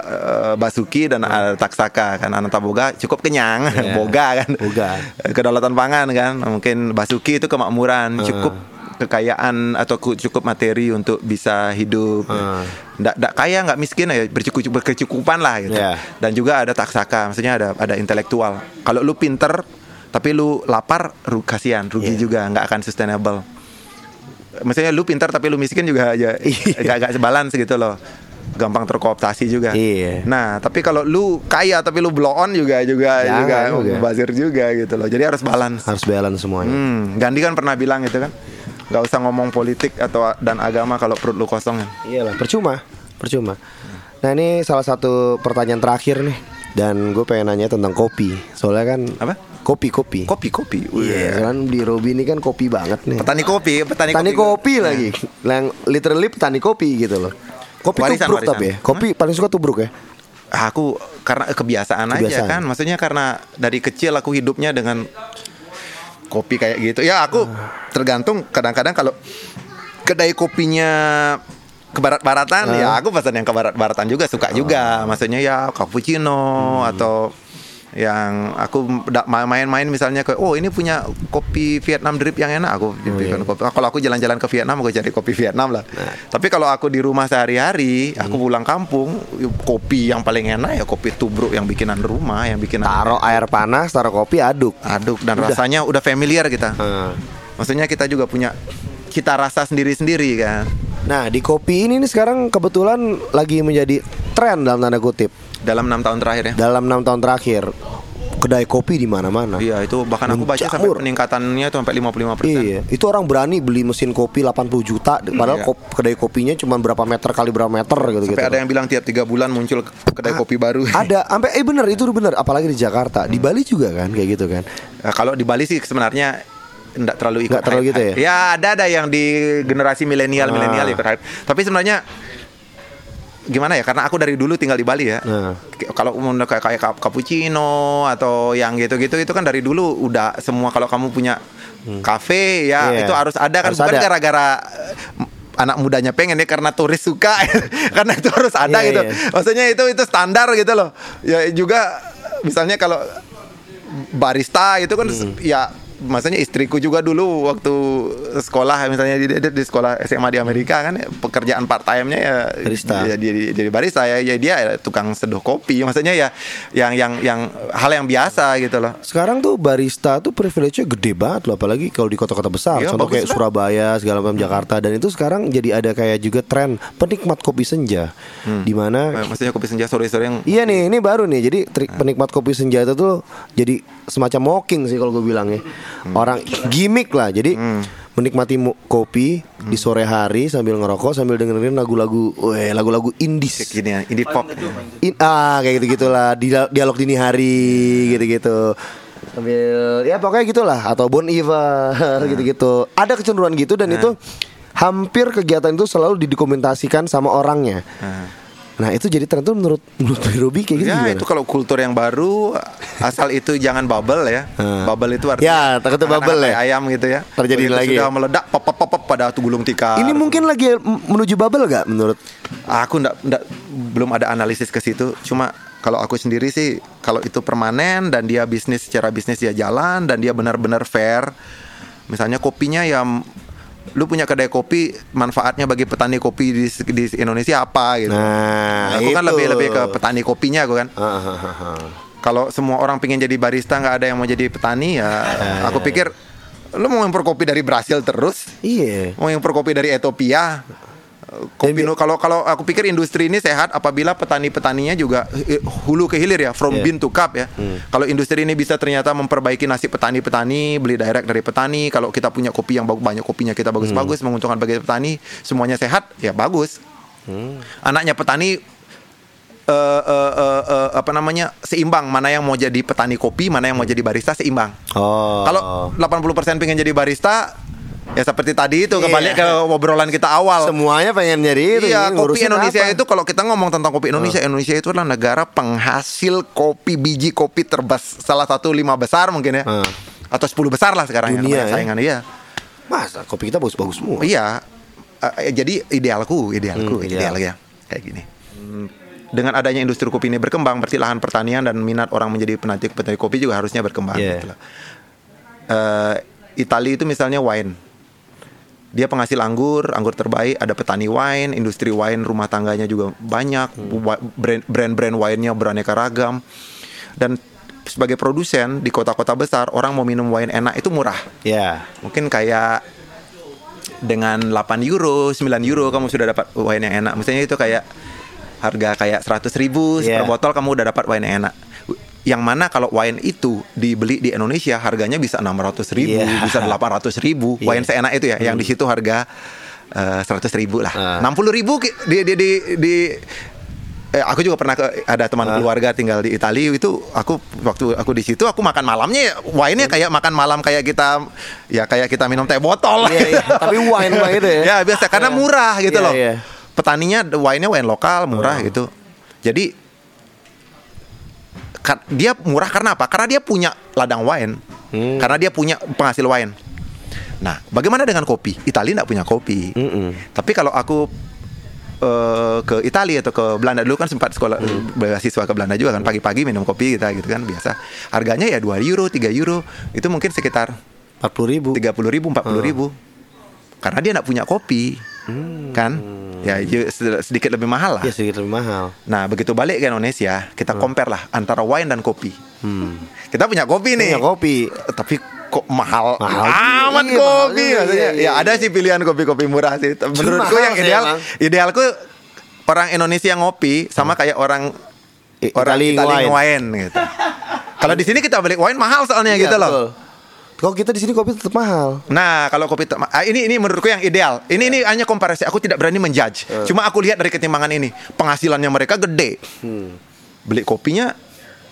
Speaker 4: eh, Basuki dan ada Taksaka kan Ananta Boga cukup kenyang,
Speaker 3: Iya.
Speaker 4: Boga kan.
Speaker 3: Boga.
Speaker 4: Kedaulatan pangan kan. Mungkin Basuki itu kemakmuran,
Speaker 3: Ah.
Speaker 4: cukup kekayaan atau ku- cukup materi untuk bisa hidup.
Speaker 3: Ah.
Speaker 4: Nggak, nggak kaya nggak miskin ya bercukup berkecukupan lah gitu.
Speaker 3: Iya.
Speaker 4: Dan juga ada taksaka, maksudnya ada ada intelektual. Kalau lu pinter tapi lu lapar, ru kasihan, rugi
Speaker 3: Iya.
Speaker 4: juga, nggak akan sustainable. Maksudnya lu pintar tapi lu miskin juga aja
Speaker 3: Iya.
Speaker 4: nggak nggak sebalance gitu loh. Gampang terkooptasi juga.
Speaker 3: Iya.
Speaker 4: Nah, tapi kalau lu kaya tapi lu blow on juga juga
Speaker 3: Jangan
Speaker 4: juga,
Speaker 3: juga.
Speaker 4: bazir juga gitu loh. Jadi harus balance.
Speaker 3: Harus balance semuanya.
Speaker 4: Hmm, Gandhi kan pernah bilang gitu kan. Gak usah ngomong politik atau dan agama kalau perut lu kosong kan.
Speaker 3: Iyalah, percuma, percuma. Nah ini salah satu pertanyaan terakhir nih, dan gue pengen nanya tentang kopi. Soalnya kan
Speaker 4: Apa?
Speaker 3: Kopi, kopi.
Speaker 4: Kopi kopi.
Speaker 3: Iya, soalnya di Robi ini kan kopi banget nih.
Speaker 4: Petani kopi, petani,
Speaker 3: Petani kopi lagi, yang literally petani kopi gitu loh. Kopi
Speaker 4: Warisan,
Speaker 3: tubruk
Speaker 4: warisan.
Speaker 3: tapi ya. Kopi paling suka tubruk ya.
Speaker 4: Aku karena kebiasaan, aja
Speaker 3: Kebiasaan.
Speaker 4: kan. Maksudnya karena dari kecil aku hidupnya dengan kopi kayak gitu. Ya aku tergantung kadang-kadang kalau kedai kopinya ke barat-baratan ya aku pesan yang ke barat-baratan juga suka juga. Maksudnya ya cappuccino atau yang aku main-main misalnya ke oh ini punya kopi Vietnam drip yang enak aku belikan kopi. Ah, Kalau aku jalan-jalan ke Vietnam aku cari kopi Vietnam lah. Tapi kalau aku di rumah sehari-hari, aku pulang kampung, kopi yang paling enak ya kopi tubruk yang bikinan rumah, yang bikinan
Speaker 3: Taruh air panas, taruh kopi, aduk.
Speaker 4: aduk dan rasanya udah familiar kita.
Speaker 3: Nah.
Speaker 4: Maksudnya kita juga punya cita rasa sendiri-sendiri kan.
Speaker 3: Nah, di kopi ini nih sekarang kebetulan lagi menjadi tren dalam tanda kutip
Speaker 4: Dalam enam tahun terakhir ya.
Speaker 3: dalam enam tahun terakhir. Kedai kopi di mana-mana.
Speaker 4: Iya itu bahkan aku baca sampai peningkatannya itu sampai 55 persen.
Speaker 3: Iya, itu orang berani beli mesin kopi 80 juta, padahal
Speaker 4: Iya.
Speaker 3: kop- kedai kopinya cuma berapa meter kali berapa meter gitu gitu.
Speaker 4: Sampai ada yang bilang tiap tiga bulan muncul kedai kopi baru.
Speaker 3: Ada, sampai eh bener itu bener, apalagi di Jakarta, di Bali juga kan kayak gitu kan.
Speaker 4: Nah, kalau di Bali sih sebenarnya enggak terlalu ikut
Speaker 3: terlalu
Speaker 4: hype.
Speaker 3: gitu ya?
Speaker 4: Ya ada ada yang di generasi milenial milenial
Speaker 3: Ah.
Speaker 4: ikut hype. Tapi sebenarnya gimana ya? Karena aku dari dulu tinggal di Bali ya.
Speaker 3: Nah.
Speaker 4: Kalau mau kayak kayak cap- cappuccino atau yang gitu-gitu itu kan dari dulu udah semua kalau kamu punya kafe ya
Speaker 3: Iya.
Speaker 4: itu harus ada kan
Speaker 3: Harus
Speaker 4: bukan gara-gara eh, anak mudanya pengen ya karena turis suka karena itu harus ada
Speaker 3: Iya,
Speaker 4: gitu.
Speaker 3: iya.
Speaker 4: Maksudnya itu itu standar gitu loh. Ya juga misalnya kalau barista itu kan
Speaker 3: Hmm.
Speaker 4: ya maksudnya istriku juga dulu waktu sekolah misalnya di, di, di sekolah SMA di Amerika kan ya, pekerjaan part time-nya ya
Speaker 3: Barista.
Speaker 4: ya, dia jadi barista ya, ya dia ya tukang seduh kopi maksudnya ya yang yang yang hal yang biasa gitu loh
Speaker 3: Sekarang tuh barista tuh privilege-nya gede banget loh apalagi kalau di kota-kota besar.
Speaker 4: Iya,
Speaker 3: Contoh kayak
Speaker 4: lah.
Speaker 3: Surabaya, segala macam Jakarta dan itu sekarang jadi ada kayak juga tren penikmat kopi senja. Di mana
Speaker 4: maksudnya kopi senja sore-sore yang
Speaker 3: Iya nih, ini baru nih. Jadi trik penikmat kopi senja itu tuh jadi semacam mocking sih kalau gue bilang ya. Orang gimmick lah. Jadi menikmati mu- kopi di sore hari sambil ngerokok sambil dengerin lagu-lagu, weh lagu-lagu indies.
Speaker 4: kayak gini ya indie pop.
Speaker 3: In, ah kayak gitu gitulah Dia- dialog dini hari gitu-gitu. Sambil ya pokoknya gitulah. Atau Bon Iver gitu-gitu. Ada kecenderungan gitu dan itu hampir kegiatan itu selalu didokumentasikan sama orangnya. Nah itu jadi tren tuh menurut menurut Robi kayak gitu
Speaker 4: ya
Speaker 3: gimana?
Speaker 4: itu kalau kultur yang baru asal itu jangan bubble ya
Speaker 3: Hmm.
Speaker 4: bubble itu
Speaker 3: Ya,
Speaker 4: artinya
Speaker 3: takutnya
Speaker 4: anak-anak
Speaker 3: bubble ya.
Speaker 4: ayam gitu ya
Speaker 3: Terjadi
Speaker 4: Begitu
Speaker 3: lagi
Speaker 4: sudah
Speaker 3: ya.
Speaker 4: meledak pop pop pop, pada gulung tikar
Speaker 3: ini mungkin lagi menuju bubble gak menurut
Speaker 4: Aku ndak ndak belum ada analisis ke situ. Cuma kalau aku sendiri sih kalau itu permanen dan dia bisnis secara bisnis dia jalan dan dia benar-benar fair. Misalnya kopinya yang lu punya kedai kopi manfaatnya bagi petani kopi di, di Indonesia apa gitu.
Speaker 3: Nah,
Speaker 4: aku kan
Speaker 3: itu.
Speaker 4: lebih lebih ke petani kopinya aku kan.
Speaker 3: Ah, ah, ah, ah.
Speaker 4: Kalau semua orang pengen jadi barista nggak ada yang mau jadi petani ya aku pikir lu mau impor kopi dari Brasil terus
Speaker 3: iya
Speaker 4: mau impor kopi dari Ethiopia. Kopi nu- kalau kalau aku pikir industri ini sehat apabila petani-petaninya juga eh, hulu ke hilir ya, from
Speaker 3: Iya.
Speaker 4: bean to cup ya. Kalau industri ini bisa ternyata memperbaiki nasib petani-petani, beli direct dari petani, kalau kita punya kopi yang bagus banyak kopinya kita bagus-bagus menguntungkan bagi petani, semuanya sehat, ya bagus. Anaknya petani eh, eh, eh, eh, apa namanya seimbang. Mana yang mau jadi petani kopi mana yang mau jadi barista seimbang.
Speaker 3: Oh.
Speaker 4: Kalau 80% pengen jadi barista ya seperti tadi itu
Speaker 3: Iya.
Speaker 4: kembali ke obrolan kita awal
Speaker 3: semuanya pengen nyari itu
Speaker 4: Iya, kopi Indonesia
Speaker 3: apa?
Speaker 4: itu kalau kita ngomong tentang kopi Indonesia, Indonesia itu adalah negara penghasil kopi biji kopi terbes salah satu lima besar mungkin ya,
Speaker 3: Hmm.
Speaker 4: atau 10 besar lah sekarang
Speaker 3: Dunia,
Speaker 4: ya,
Speaker 3: ya?
Speaker 4: saingan iya.
Speaker 3: masa kopi kita bagus-bagus semua
Speaker 4: Iya, Eh, jadi idealku, idealku,
Speaker 3: Hmm,
Speaker 4: ideal
Speaker 3: ideal.
Speaker 4: ya, kayak gini. Hmm, Dengan adanya industri kopi ini berkembang, berarti lahan pertanian dan minat orang menjadi penanti petani kopi juga harusnya berkembang.
Speaker 3: Iya.
Speaker 4: gitu. Eh, Italia itu misalnya wine, dia penghasil anggur, anggur terbaik, ada petani wine, industri wine rumah tangganya juga banyak, wa- brand- brand-brand wine-nya beraneka ragam, dan sebagai produsen di kota-kota besar orang mau minum wine enak itu murah
Speaker 3: ya
Speaker 4: mungkin kayak dengan 8 euro, 9 euro kamu sudah dapat wine yang enak. Misalnya itu kayak harga kayak 100 ribu
Speaker 3: Iya.
Speaker 4: per botol kamu udah dapat wine yang enak. Yang mana kalau wine itu dibeli di Indonesia harganya bisa 600 ribu,
Speaker 3: Iya.
Speaker 4: bisa 800 ribu.
Speaker 3: Iya.
Speaker 4: Wine seenak itu ya, yang di situ harga eh, 100 ribu lah.
Speaker 3: Ah.
Speaker 4: 60 ribu ki- di di di, di eh, aku juga pernah ke ada teman
Speaker 3: Ah.
Speaker 4: keluarga tinggal di Italia itu aku waktu aku di situ aku makan malamnya ya, wine-nya kayak makan malam kayak kita ya kayak kita minum teh botol
Speaker 3: Iya, iya. Tapi wine mah itu ya.
Speaker 4: ya biasa karena murah gitu
Speaker 3: Iya,
Speaker 4: loh
Speaker 3: iya.
Speaker 4: petaninya wine-nya wine lokal murah gitu jadi dia murah karena apa? Karena dia punya ladang wine.
Speaker 3: Hmm.
Speaker 4: karena dia punya penghasil wine. Nah bagaimana dengan kopi? Italia tidak punya kopi.
Speaker 3: Mm-mm.
Speaker 4: tapi kalau aku eh, ke Italia atau ke Belanda dulu kan sempat sekolah
Speaker 3: Hmm.
Speaker 4: beasiswa ke Belanda juga kan. Pagi-pagi minum kopi kita gitu kan biasa. Harganya ya 2 euro 3 euro. Itu mungkin sekitar
Speaker 3: 40 ribu.
Speaker 4: 30 ribu 40 ribu. Karena dia nggak punya kopi kan ya sed- sedikit lebih mahal lah
Speaker 3: Ya sedikit lebih mahal
Speaker 4: nah begitu balik ke Indonesia kita compare lah antara wine dan kopi kita punya kopi nih
Speaker 3: Punya kopi
Speaker 4: tapi kok mahal,
Speaker 3: Mahal.
Speaker 4: amat
Speaker 3: Iya,
Speaker 4: kopi
Speaker 3: mahal.
Speaker 4: maksudnya.
Speaker 3: Iya, iya,
Speaker 4: ya ada sih pilihan kopi-kopi murah sih menurutku yang
Speaker 3: sih
Speaker 4: ideal
Speaker 3: emang.
Speaker 4: idealku orang Indonesia ngopi sama kayak orang
Speaker 3: I-
Speaker 4: orang
Speaker 3: Itali
Speaker 4: Itali
Speaker 3: wine.
Speaker 4: wine gitu kalau di sini kita beli wine mahal soalnya
Speaker 3: Iya,
Speaker 4: gitu loh
Speaker 3: betul. Kalau kita di sini kopi tetap mahal.
Speaker 4: Nah, kalau kopi te- ah, ini ini menurutku yang ideal. Ini ini hanya komparasi. Aku tidak berani menjudge. Cuma aku lihat dari ketimbangan ini, penghasilannya mereka gede. Beli kopinya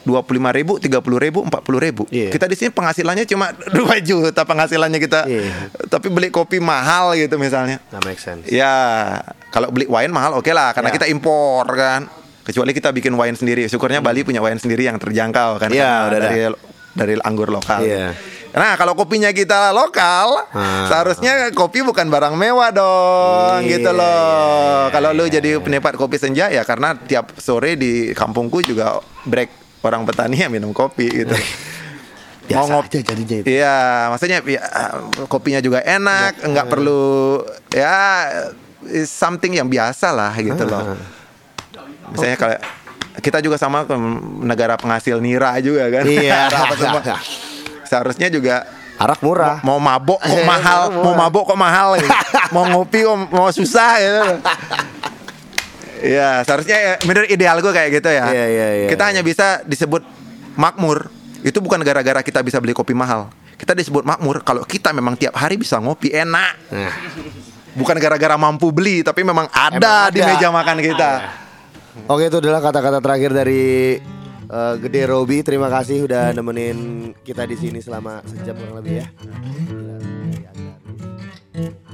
Speaker 4: 25 ribu, 30 ribu, 40 ribu.
Speaker 3: Iya.
Speaker 4: Kita di sini penghasilannya cuma 2 juta penghasilannya kita.
Speaker 3: Iya.
Speaker 4: Tapi beli kopi mahal gitu misalnya.
Speaker 3: Nah, make sense.
Speaker 4: Ya, kalau beli wine mahal oke lah karena
Speaker 3: Ya.
Speaker 4: kita impor kan. Kecuali kita bikin wine sendiri. Syukurnya Bali punya wine sendiri yang terjangkau kan.
Speaker 3: Hmm. Iya, udah
Speaker 4: dari dari anggur lokal.
Speaker 3: Iya.
Speaker 4: Nah, kalau kopinya kita lokal,
Speaker 3: Ah.
Speaker 4: seharusnya kopi bukan barang mewah dong,
Speaker 3: Iya,
Speaker 4: gitu loh.
Speaker 3: iya,
Speaker 4: kalau lu jadi penikmat kopi senja ya karena tiap sore di kampungku juga break orang petani yang minum kopi gitu.
Speaker 3: Biasa aja jadinya itu.
Speaker 4: Iya, maksudnya ya, kopinya juga enak, nggak perlu ya something yang biasa lah gitu loh. Misalnya kalau kita juga sama negara penghasil nira juga kan.
Speaker 3: Iya.
Speaker 4: Seharusnya juga
Speaker 3: Arak murah.
Speaker 4: mau mabok kok mahal, mau mabok kok mahal, gitu. mau ngopi kok mau susah gitu. Iya, seharusnya ya, menurut ideal gue kayak gitu ya.
Speaker 3: Iya, iya, iya,
Speaker 4: kita
Speaker 3: iya.
Speaker 4: hanya bisa disebut makmur. Itu bukan gara-gara kita bisa beli kopi mahal. Kita disebut makmur kalau kita memang tiap hari bisa ngopi enak.
Speaker 3: Nah,
Speaker 4: Bukan gara-gara mampu beli, tapi memang ada, di
Speaker 3: ada.
Speaker 4: meja makan kita.
Speaker 3: Oke itu adalah kata-kata terakhir dari uh, Gede Robi terima kasih udah nemenin kita di sini selama sejam kurang lebih ya. Gila,